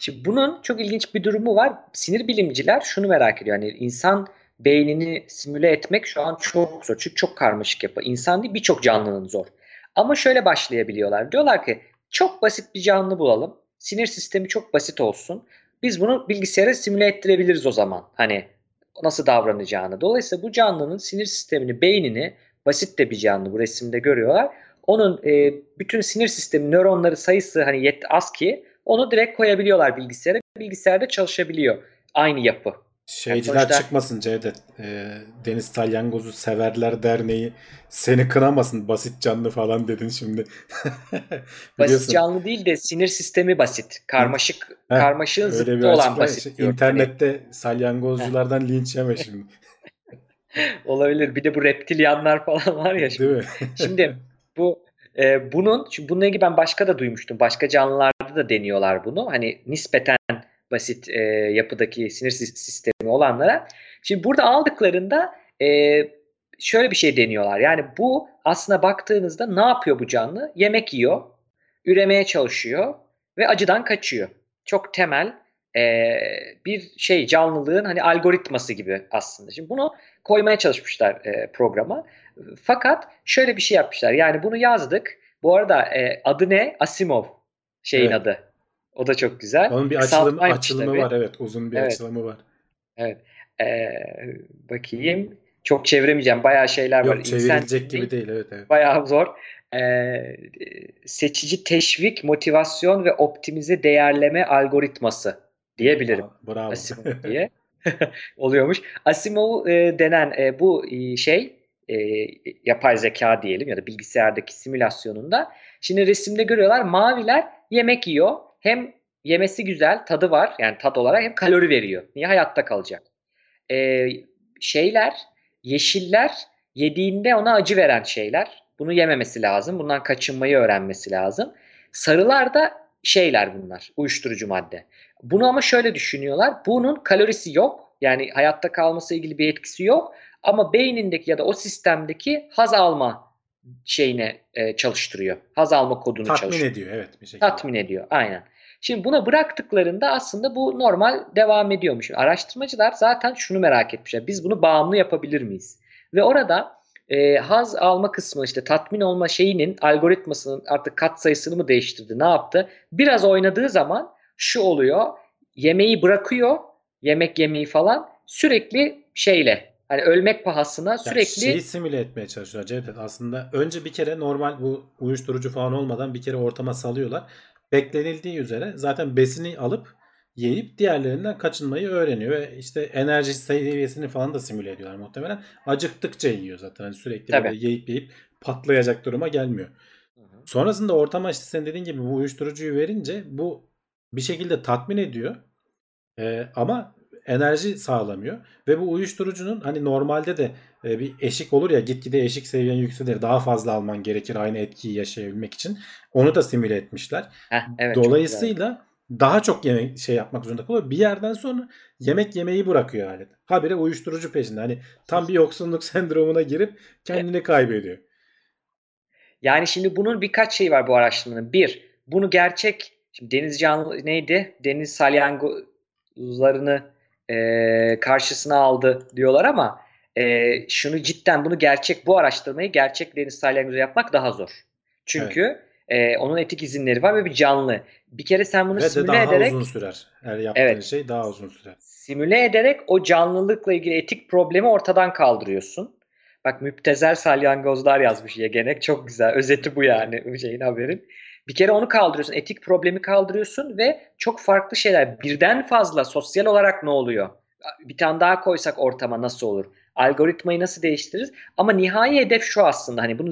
Şimdi bunun çok ilginç bir durumu var. Sinir bilimciler şunu merak ediyor. Yani insan beynini simüle etmek şu an çok zor. Çünkü çok karmaşık yapı. İnsan değil birçok canlının zor. Ama şöyle başlayabiliyorlar. Diyorlar ki çok basit bir canlı bulalım. Sinir sistemi çok basit olsun. Biz bunu bilgisayara simüle ettirebiliriz o zaman. Hani nasıl davranacağını. Dolayısıyla bu canlının sinir sistemini, beynini basit de bir canlı bu resimde görüyorlar. Onun e, bütün sinir sistemi, nöronları sayısı hani yet az ki onu direkt koyabiliyorlar bilgisayara. Bilgisayarda çalışabiliyor. Aynı yapı. Şeyciler sonuçta- çıkmasın Cevdet. Ee, Deniz Salyangozu Severler Derneği seni kınamasın basit canlı falan dedin şimdi. <laughs> Basit canlı değil de sinir sistemi basit. Karmaşık, Heh, karmaşığın zıttı olan basit. Diyor. İnternette salyangozculardan linç yeme şimdi. <laughs> Olabilir. Bir de bu reptilyanlar falan var ya. Şimdi. Değil mi? Şimdi bu e, bunun şimdi bununla ilgili ben başka da duymuştum. Başka canlılarda da deniyorlar bunu. Hani nispeten basit e, yapıdaki sinir sis- sistemi olanlara. Şimdi burada aldıklarında e, şöyle bir şey deniyorlar. Yani bu aslında baktığınızda ne yapıyor bu canlı? Yemek yiyor, üremeye çalışıyor ve acıdan kaçıyor. Çok temel e, bir şey canlılığın hani algoritması gibi aslında. Şimdi bunu koymaya çalışmışlar e, programa. Fakat şöyle bir şey yapmışlar. Yani bunu yazdık. Bu arada e, adı ne? Asimov şeyin Evet. adı. O da çok güzel. Onun bir Kısaltmaymış açılımı, tabii. var evet. Uzun bir Evet. açılımı var. Evet. Ee, bakayım. Çok çeviremeyeceğim. Bayağı şeyler var. Yok İnsan- gibi değil evet evet. Bayağı zor. Ee, seçici teşvik, motivasyon ve optimize değerleme algoritması diyebilirim. Bravo. Asimov diye <laughs> oluyormuş. Asimov e, denen e, bu e, şey e, yapay zeka diyelim ya da bilgisayardaki simülasyonunda şimdi resimde görüyorlar maviler yemek yiyor. Hem yemesi güzel, tadı var yani tat olarak hem kalori veriyor. Niye hayatta kalacak? E, şeyler, yeşiller yediğinde ona acı veren şeyler. Bunu yememesi lazım. Bundan kaçınmayı öğrenmesi lazım. Sarılar da şeyler bunlar. Uyuşturucu madde. Bunu ama şöyle düşünüyorlar. Bunun kalorisi yok. Yani hayatta kalması ilgili bir etkisi yok. Ama beynindeki ya da o sistemdeki haz alma şeyine e, çalıştırıyor. Haz alma kodunu Tatmin çalıştırıyor. ediyor evet bir şekilde. Tatmin ediyor. Aynen. Şimdi buna bıraktıklarında aslında bu normal devam ediyormuş. Araştırmacılar zaten şunu merak etmişler. Biz bunu bağımlı yapabilir miyiz? Ve orada e, haz alma kısmı işte tatmin olma şeyinin algoritmasının artık kat sayısını mı değiştirdi ne yaptı? Biraz oynadığı zaman şu oluyor. Yemeği bırakıyor. Yemek yemeyi falan sürekli şeyle hani ölmek pahasına Yani sürekli şeyi simüle etmeye çalışıyorlar Cevdet. Aslında önce bir kere normal bu uyuşturucu falan olmadan bir kere ortama salıyorlar. Beklenildiği üzere zaten besini alıp yiyip diğerlerinden kaçınmayı öğreniyor ve işte enerji seviyesini falan da simüle ediyorlar muhtemelen. Acıktıkça yiyor zaten. Hani sürekli Tabii. böyle yiyip yiyip patlayacak duruma gelmiyor. Sonrasında ortama işte senin dediğin gibi bu uyuşturucuyu verince bu bir şekilde tatmin ediyor. Ee, ama enerji sağlamıyor. Ve bu uyuşturucunun hani normalde de e, bir eşik olur ya gitgide eşik seviyen yükselir. Daha fazla alman gerekir aynı etkiyi yaşayabilmek için. Onu da simüle etmişler. Heh, evet. Dolayısıyla daha çok yemek şey yapmak zorunda kalıyor. Bir yerden sonra yemek yemeyi bırakıyor alet. Habire uyuşturucu peşinde. Hani tam bir yoksunluk <laughs> sendromuna girip kendini kaybediyor. Yani şimdi bunun birkaç şeyi var bu araştırmanın. Bir, bunu gerçek, şimdi deniz canlı neydi? Deniz salyangozlarını e, karşısına aldı diyorlar ama e, şunu cidden bunu gerçek, bu araştırmayı gerçek deniz salyangozu yapmak daha zor. Çünkü E, onun etik izinleri var ve bir canlı. Bir kere sen bunu Ve simüle daha ederek uzun sürer. Her yaptığın Evet. şey daha uzun sürer. simüle ederek o canlılıkla ilgili etik problemi ortadan kaldırıyorsun. Bak müptezel salyangozlar yazmış Yegenek. Çok güzel. Özeti bu yani şeyin haberin. Bir kere onu kaldırıyorsun. Etik problemi kaldırıyorsun ve çok farklı şeyler. Birden fazla sosyal olarak ne oluyor? Bir tane daha koysak ortama nasıl olur? Algoritmayı nasıl değiştiririz? Ama nihai hedef şu aslında. Hani bunu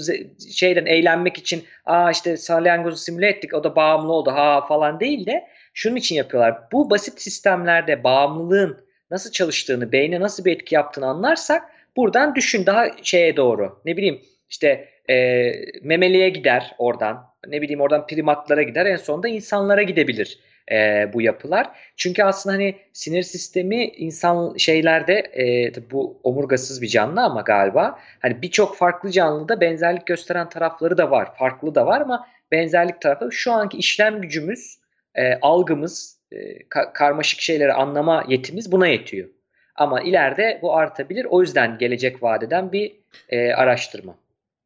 şeyden eğlenmek için aa işte salyangozu simüle ettik o da bağımlı oldu ha falan değil de şunun için yapıyorlar. Bu basit sistemlerde bağımlılığın nasıl çalıştığını, beyne nasıl bir etki yaptığını anlarsak buradan düşün daha şeye doğru. Ne bileyim işte e, memeliye gider oradan. Ne bileyim oradan primatlara gider. En sonunda insanlara gidebilir e, bu yapılar. Çünkü aslında hani sinir sistemi insan şeylerde e, bu omurgasız bir canlı ama galiba hani birçok farklı canlıda benzerlik gösteren tarafları da var. Farklı da var ama benzerlik tarafı şu anki işlem gücümüz, e, algımız, e, ka- karmaşık şeyleri anlama yetimiz buna yetiyor. Ama ileride bu artabilir. O yüzden gelecek vadeden bir e, araştırma.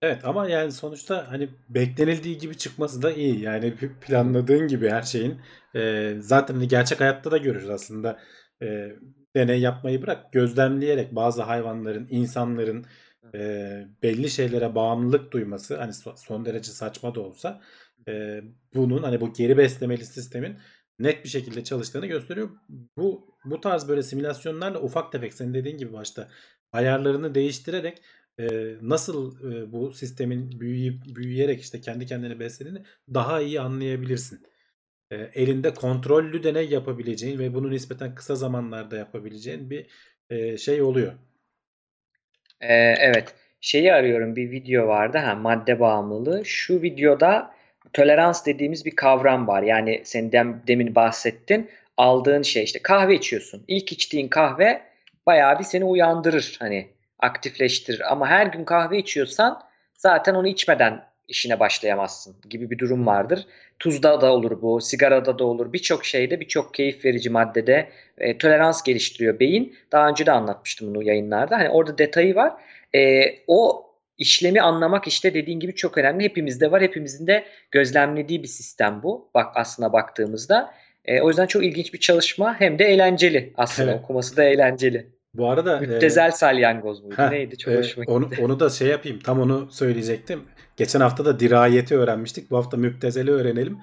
Evet ama yani sonuçta hani beklenildiği gibi çıkması da iyi. Yani planladığın gibi her şeyin e, zaten hani gerçek hayatta da görürüz aslında. E, deney yapmayı bırak gözlemleyerek bazı hayvanların, insanların e, belli şeylere bağımlılık duyması hani so- son derece saçma da olsa e, bunun hani bu geri beslemeli sistemin net bir şekilde çalıştığını gösteriyor. Bu bu tarz böyle simülasyonlarla ufak tefek senin dediğin gibi başta ayarlarını değiştirerek e, nasıl e, bu sistemin büyüyüp büyüyerek işte kendi kendini beslediğini daha iyi anlayabilirsin. E, elinde kontrollü deney yapabileceğin ve bunu nispeten kısa zamanlarda yapabileceğin bir e, şey oluyor. Ee, evet. Şeyi arıyorum bir video vardı ha madde bağımlılığı. Şu videoda tolerans dediğimiz bir kavram var. Yani sen dem- demin bahsettin. Aldığın şey işte kahve içiyorsun. İlk içtiğin kahve bayağı bir seni uyandırır hani aktifleştirir. Ama her gün kahve içiyorsan zaten onu içmeden işine başlayamazsın gibi bir durum vardır. Tuzda da olur bu, sigarada da olur. Birçok şeyde, birçok keyif verici maddede e, tolerans geliştiriyor beyin. Daha önce de anlatmıştım bunu yayınlarda. Hani orada detayı var. E, o işlemi anlamak işte dediğin gibi çok önemli. Hepimizde var. Hepimizin de gözlemlediği bir sistem bu. Bak aslına baktığımızda. E, o yüzden çok ilginç bir çalışma. Hem de eğlenceli aslında. Evet. Okuması da eğlenceli. Bu arada e, Müptezel salyangoz muydu? heh, Neydi? Çok e, hoşuma onu, gitti. onu da şey yapayım. Tam onu söyleyecektim. Geçen hafta da dirayeti öğrenmiştik. Bu hafta müptezeli öğrenelim.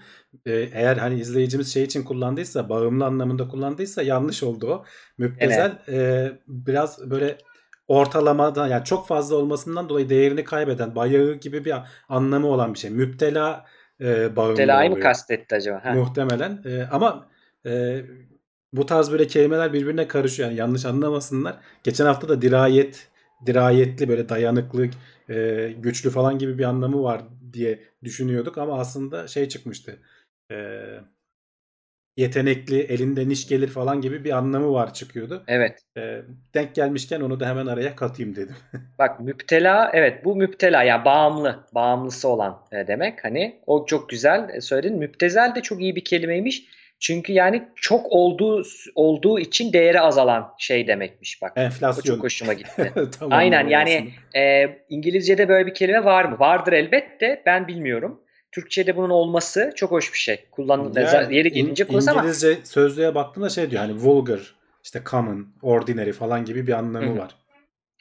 E, eğer hani izleyicimiz şey için kullandıysa, bağımlı anlamında kullandıysa yanlış oldu o. Müptezel e, biraz böyle ortalamada yani çok fazla olmasından dolayı değerini kaybeden, bayağı gibi bir anlamı olan bir şey. Müptela e, bağımlı Müptelayı mı kastetti acaba? Ha. Muhtemelen. E, ama e, bu tarz böyle kelimeler birbirine karışıyor. Yani yanlış anlamasınlar. Geçen hafta da dirayet, dirayetli böyle dayanıklı, e, güçlü falan gibi bir anlamı var diye düşünüyorduk ama aslında şey çıkmıştı. E, yetenekli, elinde iş gelir falan gibi bir anlamı var çıkıyordu. Evet. E, denk gelmişken onu da hemen araya katayım dedim. <laughs> Bak müptela evet bu müptela yani bağımlı bağımlısı olan e, demek hani o çok güzel e, söyledin müptezel de çok iyi bir kelimeymiş çünkü yani çok olduğu olduğu için değeri azalan şey demekmiş bak o Enflasyon. çok hoşuma gitti. <laughs> Tam Aynen yani e, İngilizce'de böyle bir kelime var mı? Vardır elbette ben bilmiyorum. Türkçe'de bunun olması çok hoş bir şey. Kullan Yani yeri in- gelince kullanırız ama İngilizce sözlüğe baktığında şey diyor hani vulgar, işte common, ordinary falan gibi bir anlamı Hı hı. var.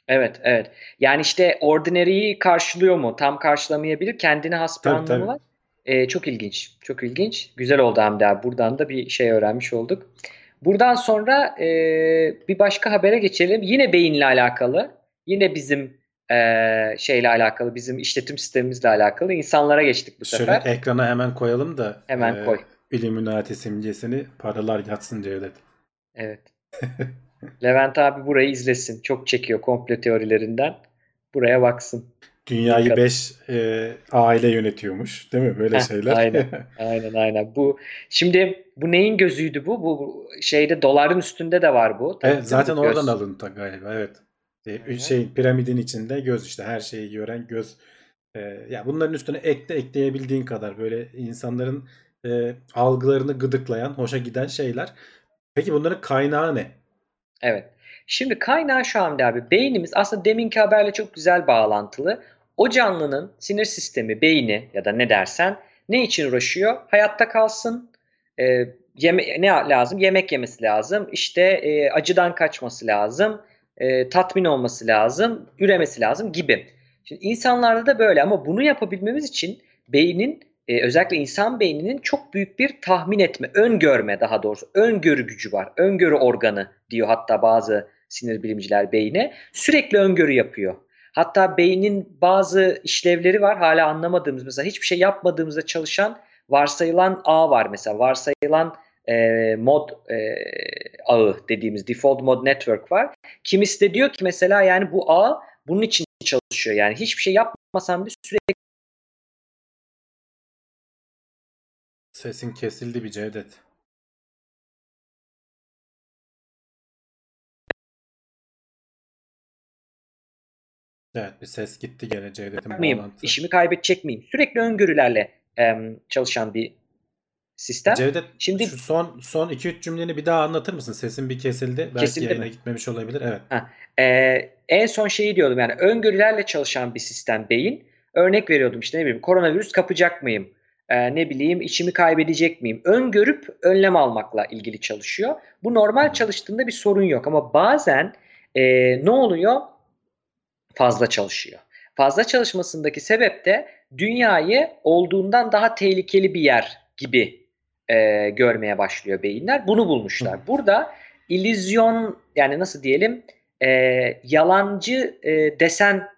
Evet, evet. Yani işte ordinary'yi karşılıyor mu? Tam karşılamayabilir. Kendine has bir Tabii, anlamı tabii. var. Ee, çok ilginç. Çok ilginç. Güzel oldu Hamdi abi. Buradan da bir şey öğrenmiş olduk. Buradan sonra e, bir başka habere geçelim. Yine beyinle alakalı. Yine bizim e, şeyle alakalı. Bizim işletim sistemimizle alakalı. İnsanlara geçtik bu Şöyle sefer. ekrana hemen koyalım da Hemen e, koy. Illuminati simgesini paralar yatsın Cevdet. Evet. <laughs> Levent abi burayı izlesin. Çok çekiyor komplo teorilerinden. Buraya baksın. Dünyayı Dikkat. 5 aile yönetiyormuş, değil mi? Böyle Heh, şeyler. aynen. <laughs> Aynen aynen. Bu şimdi bu neyin gözüydü bu? Bu şeyde doların üstünde de var bu. Evet, zaten bu göz. oradan alıntı galiba. Evet. E, hı. şey piramidin içinde göz işte her şeyi gören göz. E, ya bunların üstüne ekle ekleyebildiğin kadar böyle insanların e, algılarını gıdıklayan, hoşa giden şeyler. Peki bunların kaynağı ne? Evet. Şimdi kaynağı şu Hamdi abi. Beynimiz aslında deminki haberle çok güzel bağlantılı. O canlının sinir sistemi, beyni ya da ne dersen ne için uğraşıyor? Hayatta kalsın, e, yeme ne lazım? Yemek yemesi lazım, işte e, acıdan kaçması lazım, e, tatmin olması lazım, üremesi lazım gibi. Şimdi insanlarda da böyle ama bunu yapabilmemiz için beynin e, özellikle insan beyninin çok büyük bir tahmin etme, öngörme daha doğrusu öngörü gücü var. Öngörü organı diyor hatta bazı sinir bilimciler beyne. Sürekli öngörü yapıyor. Hatta beynin bazı işlevleri var hala anlamadığımız mesela hiçbir şey yapmadığımızda çalışan varsayılan ağ var mesela varsayılan e, mod e, ağı dediğimiz default mod network var. Kimisi de diyor ki mesela yani bu ağ bunun için çalışıyor yani hiçbir şey yapmasam bile sürekli Sesin kesildi bir Cevdet. Evet bir ses gitti gene Cevdet'in miyim? bağlantısı. İşimi kaybedecek miyim? Sürekli öngörülerle e, çalışan bir sistem. Cevdet Şimdi- şu son son 2-3 cümleni bir daha anlatır mısın? Sesin bir kesildi. Belki Kesildi yayına mi? gitmemiş olabilir. Evet. Ee, en son şeyi diyordum yani öngörülerle çalışan bir sistem beyin. Örnek veriyordum işte ne bileyim koronavirüs kapacak mıyım? Ee, ne bileyim işimi kaybedecek miyim? Öngörüp önlem almakla ilgili çalışıyor. Bu normal çalıştığında bir sorun yok ama bazen e, ne oluyor? Fazla çalışıyor. Fazla çalışmasındaki sebep de dünyayı olduğundan daha tehlikeli bir yer gibi e, görmeye başlıyor beyinler. Bunu bulmuşlar. Burada illüzyon yani nasıl diyelim e, yalancı e, desen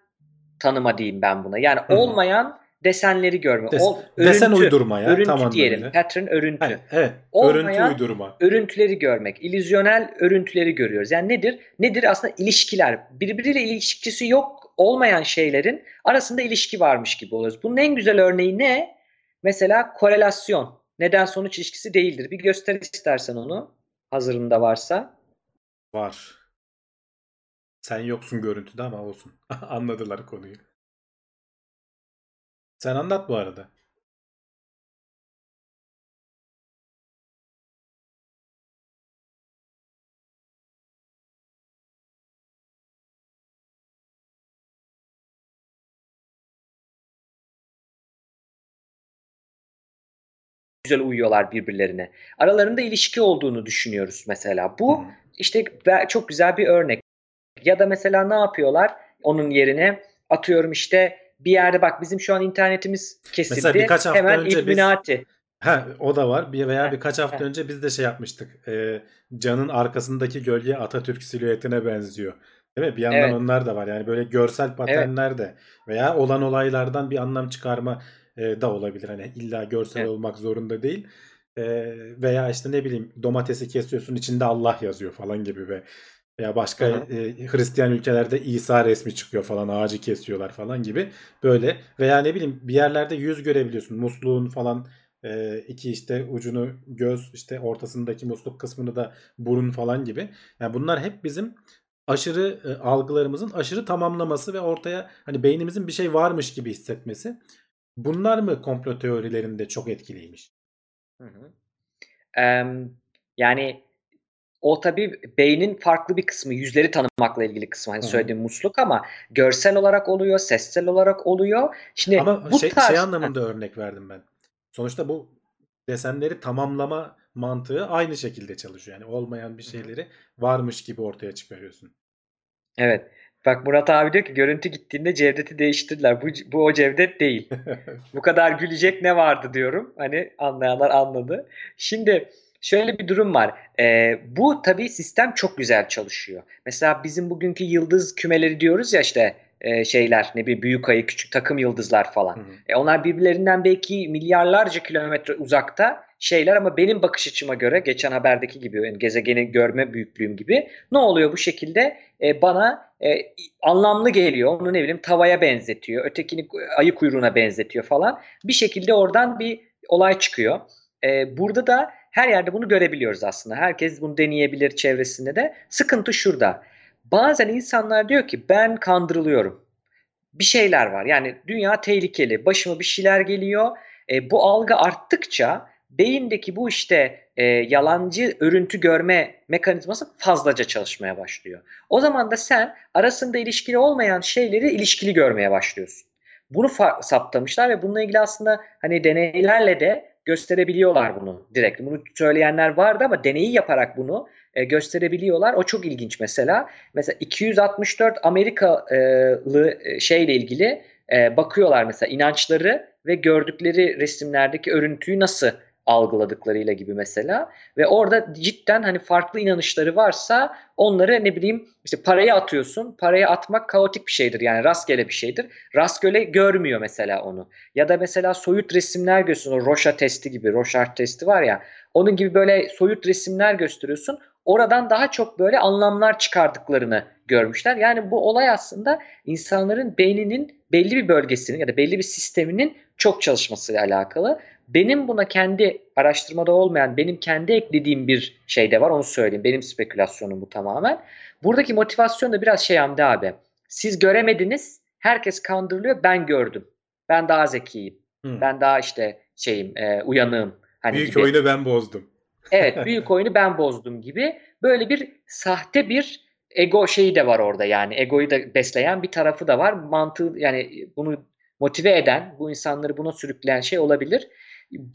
tanıma diyeyim ben buna. Yani olmayan desenleri görme. Des- desen örüntü, uydurma ya. örüntü tam diyelim. anlamıyla. Pattern örüntü. Evet, evet. Olmayan- Örüntü uydurma. Örüntüleri görmek, illüzyonel örüntüleri görüyoruz. Yani nedir? Nedir aslında ilişkiler? Birbiriyle ilişkisi yok olmayan şeylerin arasında ilişki varmış gibi oluyoruz. Bunun en güzel örneği ne? Mesela korelasyon. Neden sonuç ilişkisi değildir. Bir göster istersen onu. Hazırında varsa. Var. Sen yoksun görüntüde ama olsun. <laughs> Anladılar konuyu. Sen anlat bu arada. güzel uyuyorlar birbirlerine. Aralarında ilişki olduğunu düşünüyoruz mesela. Bu işte çok güzel bir örnek. Ya da mesela ne yapıyorlar? Onun yerine atıyorum işte bir yerde bak bizim şu an internetimiz kesildi. Mesela birkaç hafta Hemen önce biz- Illuminati. Ha, o da var. Bir veya birkaç hafta önce biz de şey yapmıştık. Ee, Can'ın arkasındaki gölge Atatürk silüetine benziyor. Değil mi? Bir yandan Evet. onlar da var. Yani böyle görsel paternler de veya olan olaylardan bir anlam çıkarma e, da olabilir. Hani illa görsel Evet. olmak zorunda değil. E, veya işte ne bileyim domatesi kesiyorsun içinde Allah yazıyor falan gibi ve veya başka e, Hristiyan ülkelerde İsa resmi çıkıyor falan ağacı kesiyorlar falan gibi böyle veya ne bileyim bir yerlerde yüz görebiliyorsun musluğun falan e, iki işte ucunu göz işte ortasındaki musluk kısmını da burun falan gibi. Yani bunlar hep bizim aşırı e, algılarımızın aşırı tamamlaması ve ortaya hani beynimizin bir şey varmış gibi hissetmesi. Bunlar mı komplo teorilerinde çok etkiliymiş? Hı hı. Em, yani o tabii beynin farklı bir kısmı, yüzleri tanımakla ilgili kısmı. Hani Hı hı. söylediğim musluk ama görsel olarak oluyor, sessel olarak oluyor. Şimdi Ama bu şey, tarz şey anlamında örnek verdim ben. Sonuçta bu desenleri tamamlama mantığı aynı şekilde çalışıyor. Yani olmayan bir şeyleri varmış gibi ortaya çıkarıyorsun. Evet. Bak Murat abi diyor ki görüntü gittiğinde Cevdet'i değiştirdiler. Bu, bu o Cevdet değil. <laughs> Bu kadar gülecek ne vardı diyorum. Hani anlayanlar anladı. Şimdi şöyle bir durum var. Ee, bu tabii sistem çok güzel çalışıyor. Mesela bizim bugünkü yıldız kümeleri diyoruz ya işte e, şeyler ne bir büyük ayı küçük takım yıldızlar falan. Hı hı. E, onlar birbirlerinden belki milyarlarca kilometre uzakta şeyler ama benim bakış açıma göre geçen haberdeki gibi yani gezegeni görme büyüklüğüm gibi ne oluyor bu şekilde E, bana e, anlamlı geliyor. Onu ne bileyim tavaya benzetiyor. Ötekini ayı kuyruğuna benzetiyor falan. Bir şekilde oradan bir olay çıkıyor. E, burada da her yerde bunu görebiliyoruz aslında. Herkes bunu deneyebilir çevresinde de. Sıkıntı şurada. Bazen insanlar diyor ki ben kandırılıyorum. Bir şeyler var. Yani dünya tehlikeli. Başıma bir şeyler geliyor. E, bu algı arttıkça beyindeki bu işte e, yalancı örüntü görme mekanizması fazlaca çalışmaya başlıyor. O zaman da sen arasında ilişkili olmayan şeyleri ilişkili görmeye başlıyorsun. Bunu saptamışlar ve bununla ilgili aslında hani deneylerle de gösterebiliyorlar bunu direkt. Bunu söyleyenler vardı ama deneyi yaparak bunu e, gösterebiliyorlar. O çok ilginç mesela. Mesela 264 Amerikalı e, şeyle ilgili e, bakıyorlar mesela inançları ve gördükleri resimlerdeki örüntüyü nasıl algıladıklarıyla gibi mesela ve orada cidden hani farklı inanışları varsa onları ne bileyim işte parayı atıyorsun. Parayı atmak kaotik bir şeydir yani rastgele bir şeydir. Rastgele görmüyor mesela onu. Ya da mesela soyut resimler gösteriyorsun. O Rorschach testi gibi, Rorschach testi var ya. Onun gibi böyle soyut resimler gösteriyorsun. Oradan daha çok böyle anlamlar çıkardıklarını görmüşler. Yani bu olay aslında insanların beyninin belli bir bölgesinin ya da belli bir sisteminin çok çalışmasıyla alakalı. Benim buna kendi araştırmada olmayan, benim kendi eklediğim bir şey de var onu söyleyeyim. Benim spekülasyonum bu tamamen. Buradaki motivasyon da biraz şey Hamdi abi. Siz göremediniz, herkes kandırılıyor, ben gördüm. Ben daha zekiyim. Hmm. Ben daha işte şeyim, e, uyanığım. Hani Büyük gibi. oyunu ben bozdum. Evet, <laughs> büyük oyunu ben bozdum gibi. Böyle bir sahte bir ego şeyi de var orada yani. Egoyu da besleyen bir tarafı da var. Mantığı yani bunu motive eden, bu insanları buna sürükleyen şey olabilir.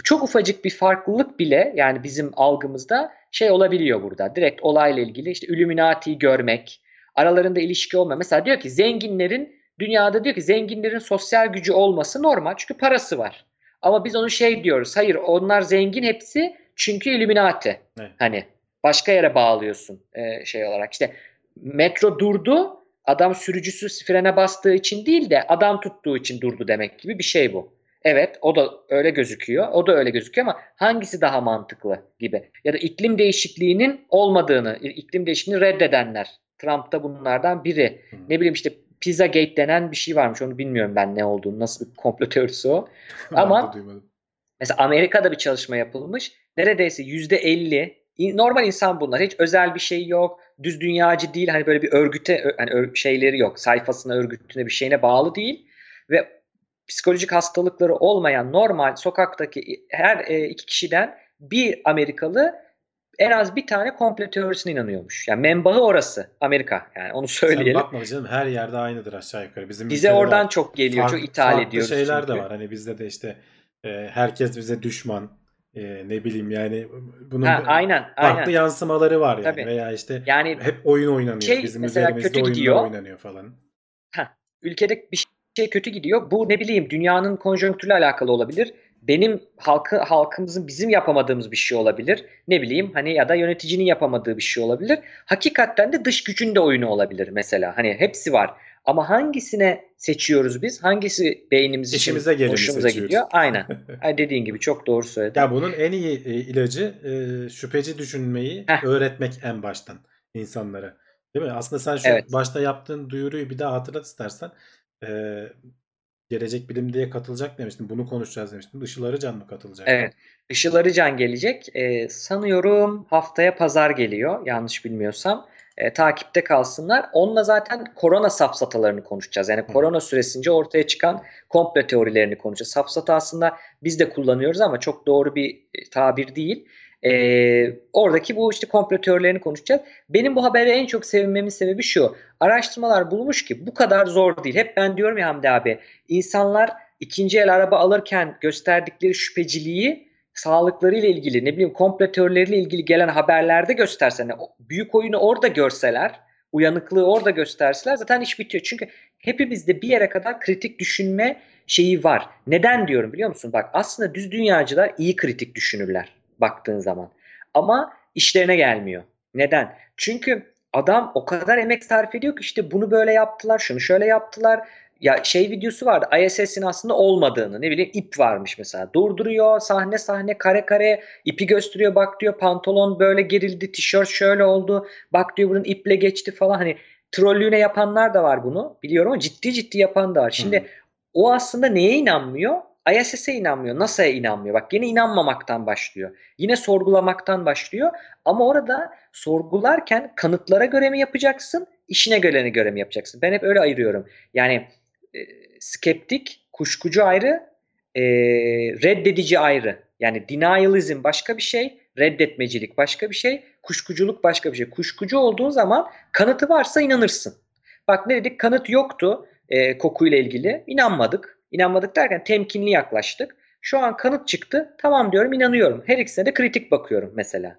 Çok ufacık bir farklılık bile yani bizim algımızda şey olabiliyor burada. Direkt olayla ilgili işte Illuminati'yi görmek, aralarında ilişki olma. Mesela diyor ki zenginlerin dünyada diyor ki zenginlerin sosyal gücü olması normal çünkü parası var. Ama biz onu şey diyoruz. Hayır onlar zengin hepsi çünkü Illuminati. Evet. Hani başka yere bağlıyorsun e, şey olarak. İşte metro durdu. Adam sürücüsü frene bastığı için değil de adam tuttuğu için durdu demek gibi bir şey bu. Evet o da öyle gözüküyor. O da öyle gözüküyor ama hangisi daha mantıklı gibi. Ya da iklim değişikliğinin olmadığını, iklim değişikliğini reddedenler. Trump'ta bunlardan biri. Hı. Ne bileyim işte Pizzagate denen bir şey varmış. Onu bilmiyorum ben ne olduğunu. Nasıl bir komplo teorisi o. <laughs> Ama-. Mesela Amerika'da bir çalışma yapılmış. Neredeyse yüzde 50 in- normal insan bunlar. Hiç özel bir şey yok. Düz dünyacı değil. Hani böyle bir örgüte hani şeyleri yok. Sayfasına, örgütüne bir şeyine bağlı değil. Ve psikolojik hastalıkları olmayan normal sokaktaki her e, iki kişiden bir Amerikalı en az bir tane komple teorisine inanıyormuş. Yani menbaı orası Amerika. Yani onu Sen söyleyelim. bakma canım her yerde aynıdır aşağı yukarı. Bizim Bize oradan çok geliyor. Farklı- çok ithal farklı ediyoruz. şeyler de çünkü. var. Hani bizde de işte e, herkes bize düşman. E, ne bileyim yani bunun Ha, aynen, farklı aynen. yansımaları var yani. Tabii. Veya işte Yani hep oyun oynanıyor. Şey, Bizim üzerimizde oyunlar gidiyor. oynanıyor falan. ülkede bir şey kötü gidiyor. Bu ne bileyim dünyanın konjonktürüyle alakalı olabilir. Benim halkı halkımızın bizim yapamadığımız bir şey olabilir. Ne bileyim hani ya da yöneticinin yapamadığı bir şey olabilir. Hakikaten de dış gücün de oyunu olabilir mesela. Hani hepsi var. Ama hangisine seçiyoruz biz? Hangisi beynimiz için İşimize hoşumuza seçiyoruz. gidiyor? Aynen. <laughs> Ay dediğin gibi çok doğru söyledin. Ya bunun en iyi e, ilacı e, şüpheci düşünmeyi Heh. öğretmek en baştan insanlara. Değil mi? Aslında sen şu Evet. başta yaptığın duyuruyu bir daha hatırlat istersen. E, gelecek bilim diye katılacak demiştin. Bunu konuşacağız demiştin. Işıl Arıcan mı katılacak? Evet. Işıl Arıcan gelecek. Ee, sanıyorum haftaya pazar geliyor. Yanlış bilmiyorsam. Ee, takipte kalsınlar. Onunla zaten korona safsatalarını konuşacağız. Yani Hı. korona süresince ortaya çıkan komplo teorilerini konuşacağız. Safsata aslında biz de kullanıyoruz ama çok doğru bir e, tabir değil. Ee, oradaki bu işte komplo teorilerini konuşacağız. Benim bu habere en çok sevinmemin sebebi şu. Araştırmalar bulmuş ki bu kadar zor değil. Hep ben diyorum ya Hamdi abi. insanlar ikinci el araba alırken gösterdikleri şüpheciliği sağlıklarıyla ilgili ne bileyim komplo teorileriyle ilgili gelen haberlerde göstersen büyük oyunu orada görseler uyanıklığı orada gösterseler zaten iş bitiyor. Çünkü hepimizde bir yere kadar kritik düşünme şeyi var. Neden diyorum biliyor musun? Bak aslında düz dünyacılar iyi kritik düşünürler baktığın zaman. Ama işlerine gelmiyor. Neden? Çünkü adam o kadar emek sarf ediyor ki işte bunu böyle yaptılar, şunu şöyle yaptılar. Ya şey videosu vardı. ISS'in aslında olmadığını. Ne bileyim ip varmış mesela. Durduruyor sahne sahne kare kare ipi gösteriyor. Bak diyor pantolon böyle gerildi. Tişört şöyle oldu. Bak diyor bunun iple geçti falan. Hani trollüğüne yapanlar da var bunu. Biliyorum ama ciddi ciddi yapan da var. Şimdi Hı. o aslında neye inanmıyor? ISS'e inanmıyor. NASA'ya inanmıyor. Bak yine inanmamaktan başlıyor. Yine sorgulamaktan başlıyor. Ama orada sorgularken kanıtlara göre mi yapacaksın? işine göreni göre mi yapacaksın? Ben hep öyle ayırıyorum. Yani e, skeptik, kuşkucu ayrı, e, reddedici ayrı. Yani denialism başka bir şey, reddetmecilik başka bir şey, kuşkuculuk başka bir şey. Kuşkucu olduğun zaman kanıtı varsa inanırsın. Bak ne dedik? Kanıt yoktu e, kokuyla ilgili. İnanmadık. İnanmadık derken temkinli yaklaştık. Şu an kanıt çıktı. Tamam diyorum inanıyorum. Her ikisine de kritik bakıyorum mesela.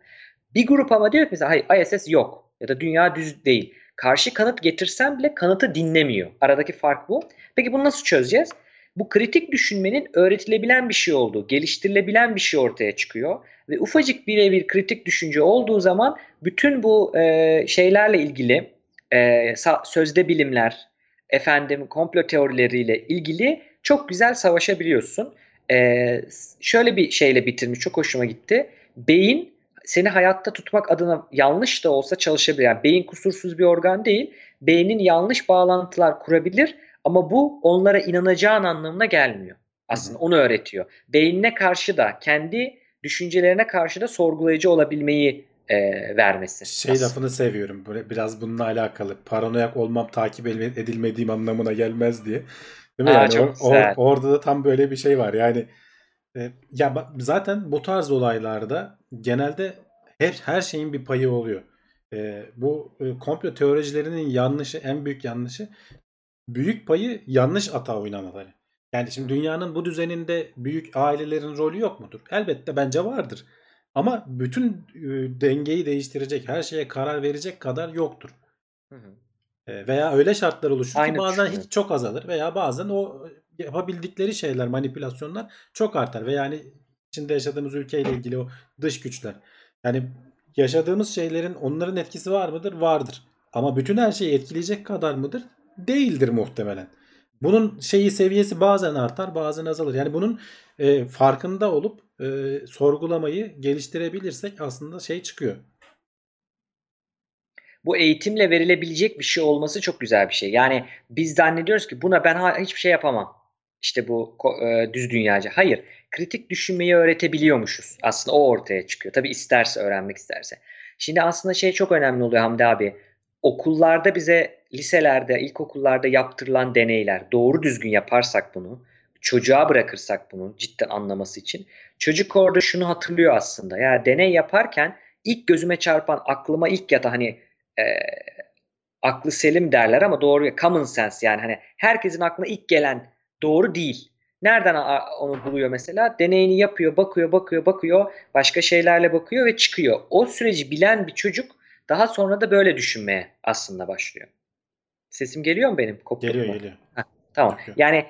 Bir grup ama diyor ki mesela hayır ISS yok ya da dünya düz değil. Karşı kanıt getirsem bile kanıtı dinlemiyor. Aradaki fark bu. Peki bunu nasıl çözeceğiz? Bu kritik düşünmenin öğretilebilen bir şey olduğu, geliştirilebilen bir şey ortaya çıkıyor. Ve ufacık birebir kritik düşünce olduğu zaman bütün bu e, şeylerle ilgili e, sözde bilimler, efendim komplo teorileriyle ilgili çok güzel savaşabiliyorsun. E, şöyle bir şeyle bitirmiş, çok hoşuma gitti. Beyin seni hayatta tutmak adına yanlış da olsa çalışabilir. Yani beyin kusursuz bir organ değil. Beynin yanlış bağlantılar kurabilir ama bu onlara inanacağın anlamına gelmiyor. Aslında onu öğretiyor. Beynine karşı da kendi düşüncelerine karşı da sorgulayıcı olabilmeyi e, vermesi. Şey aslında. lafını seviyorum. Böyle biraz bununla alakalı. Paranoyak olmam takip edilmediğim anlamına gelmez diye. Değil mi? Aa, yani çok or, or, orada da tam böyle bir şey var. Yani e, ya zaten bu tarz olaylarda genelde her her şeyin bir payı oluyor. E, bu e, komplo teoricilerinin yanlışı, en büyük yanlışı büyük payı yanlış ata oynamaları. Yani şimdi dünyanın bu düzeninde büyük ailelerin rolü yok mudur? Elbette bence vardır. Ama bütün e, dengeyi değiştirecek, her şeye karar verecek kadar yoktur. Hı hı. E, veya öyle şartlar oluşur Aynı ki bazen hiç çok azalır veya bazen o yapabildikleri şeyler, manipülasyonlar çok artar ve yani içinde yaşadığımız ülkeyle ilgili o dış güçler. Yani yaşadığımız şeylerin onların etkisi var mıdır? Vardır. Ama bütün her şeyi etkileyecek kadar mıdır? Değildir muhtemelen. Bunun şeyi seviyesi bazen artar, bazen azalır. Yani bunun e, farkında olup e, sorgulamayı geliştirebilirsek aslında şey çıkıyor. Bu eğitimle verilebilecek bir şey olması çok güzel bir şey. Yani biz zannediyoruz ki buna ben hiçbir şey yapamam. İşte bu e, düz dünyaca. Hayır. Kritik düşünmeyi öğretebiliyormuşuz. Aslında o ortaya çıkıyor. Tabii isterse öğrenmek isterse. Şimdi aslında şey çok önemli oluyor Hamdi abi. Okullarda bize liselerde, ilkokullarda yaptırılan deneyler doğru düzgün yaparsak bunu, çocuğa bırakırsak bunu cidden anlaması için çocuk orada şunu hatırlıyor aslında. Ya yani deney yaparken ilk gözüme çarpan aklıma ilk yata hani e, aklı selim derler ama doğru common sense yani hani herkesin aklına ilk gelen doğru değil. Nereden onu buluyor mesela? Deneyini yapıyor, bakıyor, bakıyor, bakıyor, başka şeylerle bakıyor ve çıkıyor. O süreci bilen bir çocuk daha sonra da böyle düşünmeye aslında başlıyor. Sesim geliyor mu benim? Koptuk geliyor, mu? geliyor. Heh, tamam. Bakıyor. Yani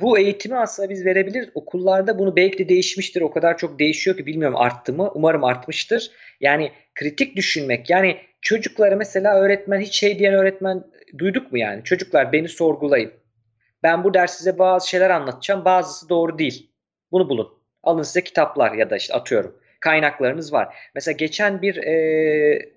bu eğitimi aslında biz verebiliriz. Okullarda bunu belki de değişmiştir. O kadar çok değişiyor ki bilmiyorum arttı mı. Umarım artmıştır. Yani kritik düşünmek. Yani çocuklara mesela öğretmen hiç şey diyen öğretmen duyduk mu yani? Çocuklar beni sorgulayın. Ben bu ders size bazı şeyler anlatacağım. Bazısı doğru değil. Bunu bulun. Alın size kitaplar ya da işte atıyorum. Kaynaklarınız var. Mesela geçen bir e,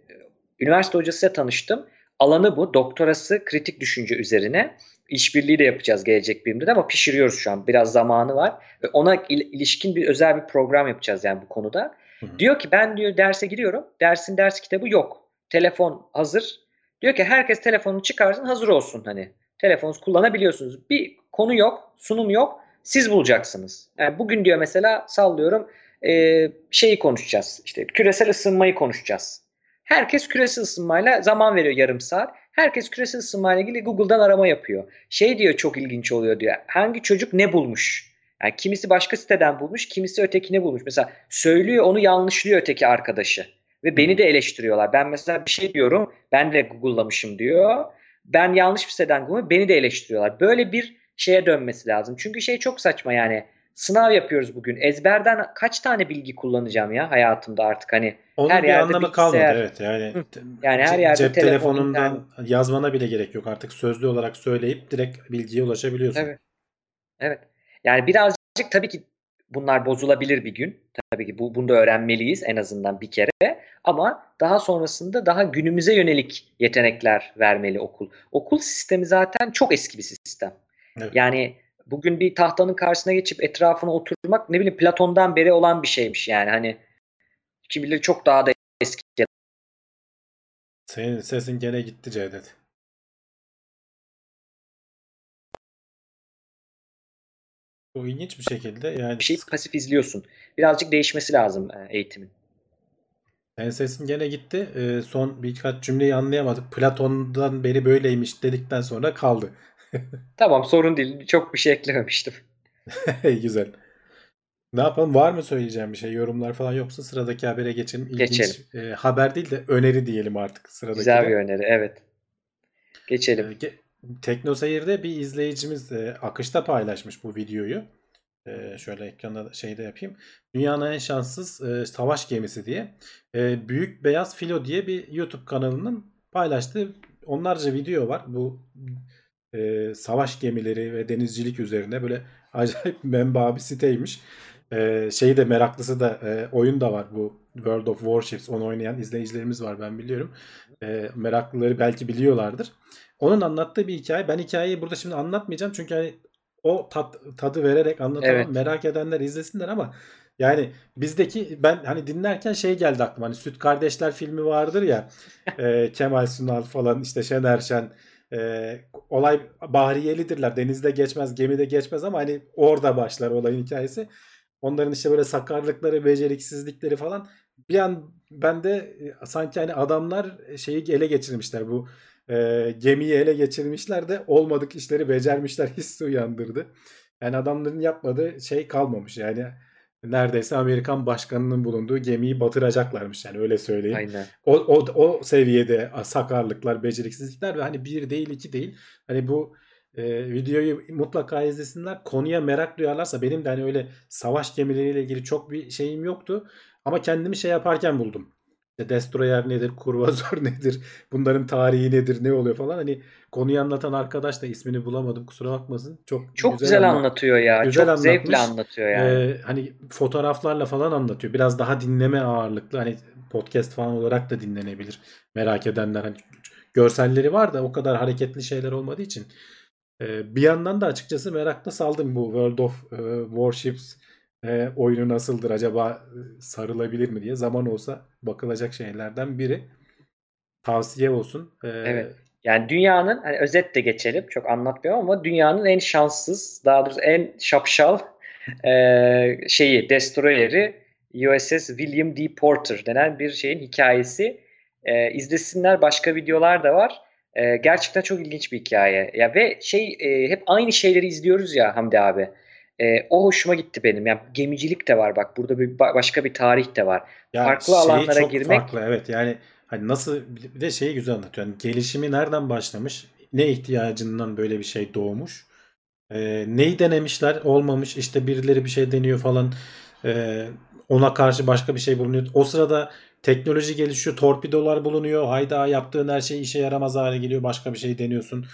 üniversite hocasıyla tanıştım. Alanı bu. Doktorası kritik düşünce üzerine. İşbirliği de yapacağız gelecek birimde de ama pişiriyoruz şu an. Biraz zamanı var. Ve ona il- ilişkin bir özel bir program yapacağız yani bu konuda. Hı hı. Diyor ki ben diyor derse giriyorum. Dersin ders kitabı yok. Telefon hazır. Diyor ki herkes telefonunu çıkarsın hazır olsun hani. Telefonunuzu kullanabiliyorsunuz. Bir konu yok, sunum yok. Siz bulacaksınız. Yani bugün diyor mesela sallıyorum e, şeyi konuşacağız. İşte küresel ısınmayı konuşacağız. Herkes küresel ısınmayla zaman veriyor yarım saat. Herkes küresel ısınmayla ilgili Google'dan arama yapıyor. Şey diyor çok ilginç oluyor diyor. Hangi çocuk ne bulmuş? Yani kimisi başka siteden bulmuş, kimisi ötekine bulmuş. Mesela söylüyor onu yanlışlıyor öteki arkadaşı. Ve beni de eleştiriyorlar. Ben mesela bir şey diyorum, ben de Google'lamışım diyor. Ben yanlış bir siteden Google'lamışım, beni de eleştiriyorlar. Böyle bir şeye dönmesi lazım. Çünkü şey çok saçma yani. Sınav yapıyoruz bugün. Ezberden kaç tane bilgi kullanacağım ya hayatımda artık hani onun her bir yerde anlamı kalmadı evet yani. Yani her yerde cep telefon, telefonundan internet. yazmana bile gerek yok artık sözlü olarak söyleyip direkt bilgiye ulaşabiliyorsun. Evet. Evet. Yani birazcık tabii ki bunlar bozulabilir bir gün. Tabii ki bu bunu da öğrenmeliyiz en azından bir kere. Ama daha sonrasında daha günümüze yönelik yetenekler vermeli okul. Okul sistemi zaten çok eski bir sistem. Evet. Yani bugün bir tahtanın karşısına geçip etrafına oturmak ne bileyim Platon'dan beri olan bir şeymiş yani hani kim bilir çok daha da eski. Senin sesin gene gitti Cevdet. Bu ilginç bir şekilde yani. Bir şeyi pasif izliyorsun. Birazcık değişmesi lazım e, eğitimin. Senin sesin gene gitti. Ee, son birkaç cümleyi anlayamadık. Platon'dan beri böyleymiş dedikten sonra kaldı. <laughs> Tamam sorun değil. Çok bir şey eklememiştim. <laughs> Güzel. Ne yapalım? Var mı söyleyeceğim bir şey? Yorumlar falan yoksa sıradaki habere geçelim. İlginç, Geçelim. e, haber değil de öneri diyelim artık sıradaki. Güzel bir öneri. Evet. Geçelim. Ee, ge- Teknoseyir'de bir izleyicimiz e, akışta paylaşmış bu videoyu. E, şöyle ekranda da şeyde yapayım. Dünyanın en şanssız e, savaş gemisi diye. E, Büyük Beyaz Filo diye bir YouTube kanalının paylaştığı onlarca video var. Bu e, savaş gemileri ve denizcilik üzerine böyle <laughs> acayip menba bir siteymiş. E, şeyi de meraklısı da e, oyun da var bu World of Warships onu oynayan izleyicilerimiz var ben biliyorum. E, meraklıları belki biliyorlardır. Onun anlattığı bir hikaye. Ben hikayeyi burada şimdi anlatmayacağım çünkü hani o tat, tadı vererek anlatamam. Evet. Merak edenler izlesinler ama yani bizdeki ben hani dinlerken şey geldi aklıma. Hani Süt Kardeşler filmi vardır ya. <laughs> e, Kemal Sunal falan işte Şener Şen e, olay bahriyelidirler. Denizde geçmez, gemide geçmez ama hani orada başlar olayın hikayesi. Onların işte böyle sakarlıkları, beceriksizlikleri falan bir an ben de e, sanki hani adamlar şeyi ele geçirmişler bu e, gemiyi ele geçirmişler de olmadık işleri becermişler <laughs> hissi uyandırdı. Yani adamların yapmadığı şey kalmamış yani neredeyse Amerikan başkanının bulunduğu gemiyi batıracaklarmış yani öyle söyleyeyim. Aynen. O, o, o seviyede sakarlıklar, beceriksizlikler ve hani bir değil iki değil. Hani bu e, videoyu mutlaka izlesinler. Konuya merak duyarlarsa benim de hani öyle savaş gemileriyle ilgili çok bir şeyim yoktu. Ama kendimi şey yaparken buldum. İşte Destroyer nedir, Kurvazor <laughs> nedir, bunların tarihi nedir, ne oluyor falan. Hani konuyu anlatan arkadaş da ismini bulamadım kusura bakmasın. Çok, Çok güzel, anlat- anlatıyor ya. Güzel Çok zevkle anlatmış. anlatıyor yani. ee, hani fotoğraflarla falan anlatıyor. Biraz daha dinleme ağırlıklı. Hani podcast falan olarak da dinlenebilir. Merak edenler hani görselleri var da o kadar hareketli şeyler olmadığı için. Ee, bir yandan da açıkçası merakla saldım bu World of e, Warships e, oyunu nasıldır acaba e, sarılabilir mi diye. Zaman olsa bakılacak şeylerden biri. Tavsiye olsun. Ee, Evet. Yani dünyanın hani özet de geçelim çok anlatmıyorum ama dünyanın en şanssız daha doğrusu en şapşal e, şeyi destroyeri USS William D. Porter denen bir şeyin hikayesi. E, izlesinler başka videolar da var. E, gerçekten çok ilginç bir hikaye. Ya ve şey e, hep aynı şeyleri izliyoruz ya Hamdi abi. E, o hoşuma gitti benim. Yani gemicilik de var bak burada bir ba- başka bir tarih de var. Ya Farklı şeyi alanlara çok girmek- farklı evet yani hani nasıl bir de şeyi güzel anlatıyor. Yani gelişimi nereden başlamış? Ne ihtiyacından böyle bir şey doğmuş? Ee, neyi denemişler? Olmamış. İşte birileri bir şey deniyor falan. Ee, ona karşı başka bir şey bulunuyor. O sırada teknoloji gelişiyor. Torpidolar bulunuyor. Hayda yaptığın her şey işe yaramaz hale geliyor. Başka bir şey deniyorsun.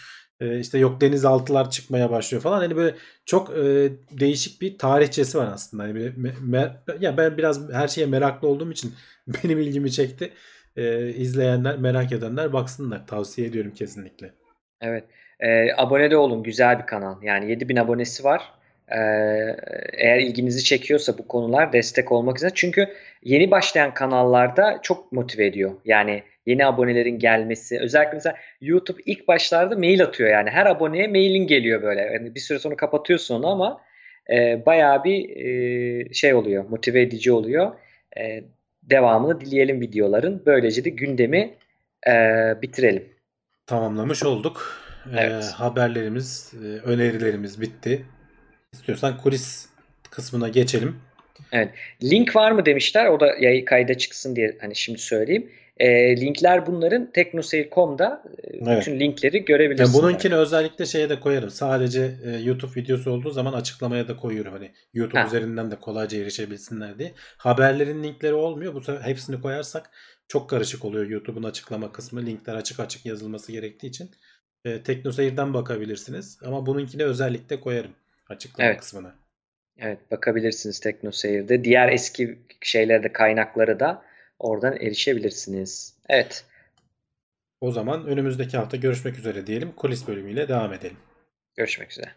Ee, işte yok denizaltılar çıkmaya başlıyor falan. Hani böyle çok e, değişik bir tarihçesi var aslında. Hani me- me- ya ben biraz her şeye meraklı olduğum için <laughs> benim ilgimi çekti. Ee, izleyenler, merak edenler baksınlar. Tavsiye ediyorum kesinlikle. Evet. Ee, abone de olun. Güzel bir kanal. Yani 7000 abonesi var. Ee, eğer ilginizi çekiyorsa bu konular destek olmak üzere. Çünkü yeni başlayan kanallarda çok motive ediyor. Yani yeni abonelerin gelmesi. Özellikle mesela YouTube ilk başlarda mail atıyor yani. Her aboneye mailin geliyor böyle. Yani bir süre sonra kapatıyorsun onu ama e, bayağı bir e, şey oluyor. Motive edici oluyor. E, devamını dileyelim videoların. Böylece de gündemi e, bitirelim. Tamamlamış olduk. Ee, Evet. haberlerimiz, e, önerilerimiz bitti. İstiyorsan kulis kısmına geçelim. Link var mı demişler. O da yayı kayda çıksın diye hani şimdi söyleyeyim. E, linkler bunların teknoseyir.com'da e, Evet. bütün linkleri Yani görebilirsiniz. bununkini özellikle şeye de koyarım. Sadece e, YouTube videosu olduğu zaman açıklamaya da koyuyorum. Hani YouTube Ha. üzerinden de kolayca erişebilsinler diye. Haberlerin linkleri olmuyor. Bu sefer hepsini koyarsak çok karışık oluyor YouTube'un açıklama kısmı. Linkler açık açık yazılması gerektiği için. E, Teknoseyir'den bakabilirsiniz. Ama bununkine özellikle koyarım açıklama Evet. kısmına. Evet bakabilirsiniz Teknoseyir'de. Diğer eski şeylerde kaynakları da oradan erişebilirsiniz. Evet. O zaman önümüzdeki hafta görüşmek üzere diyelim. Kulis bölümüyle devam edelim. Görüşmek üzere.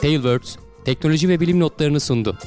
Tailwords teknoloji ve bilim notlarını sundu.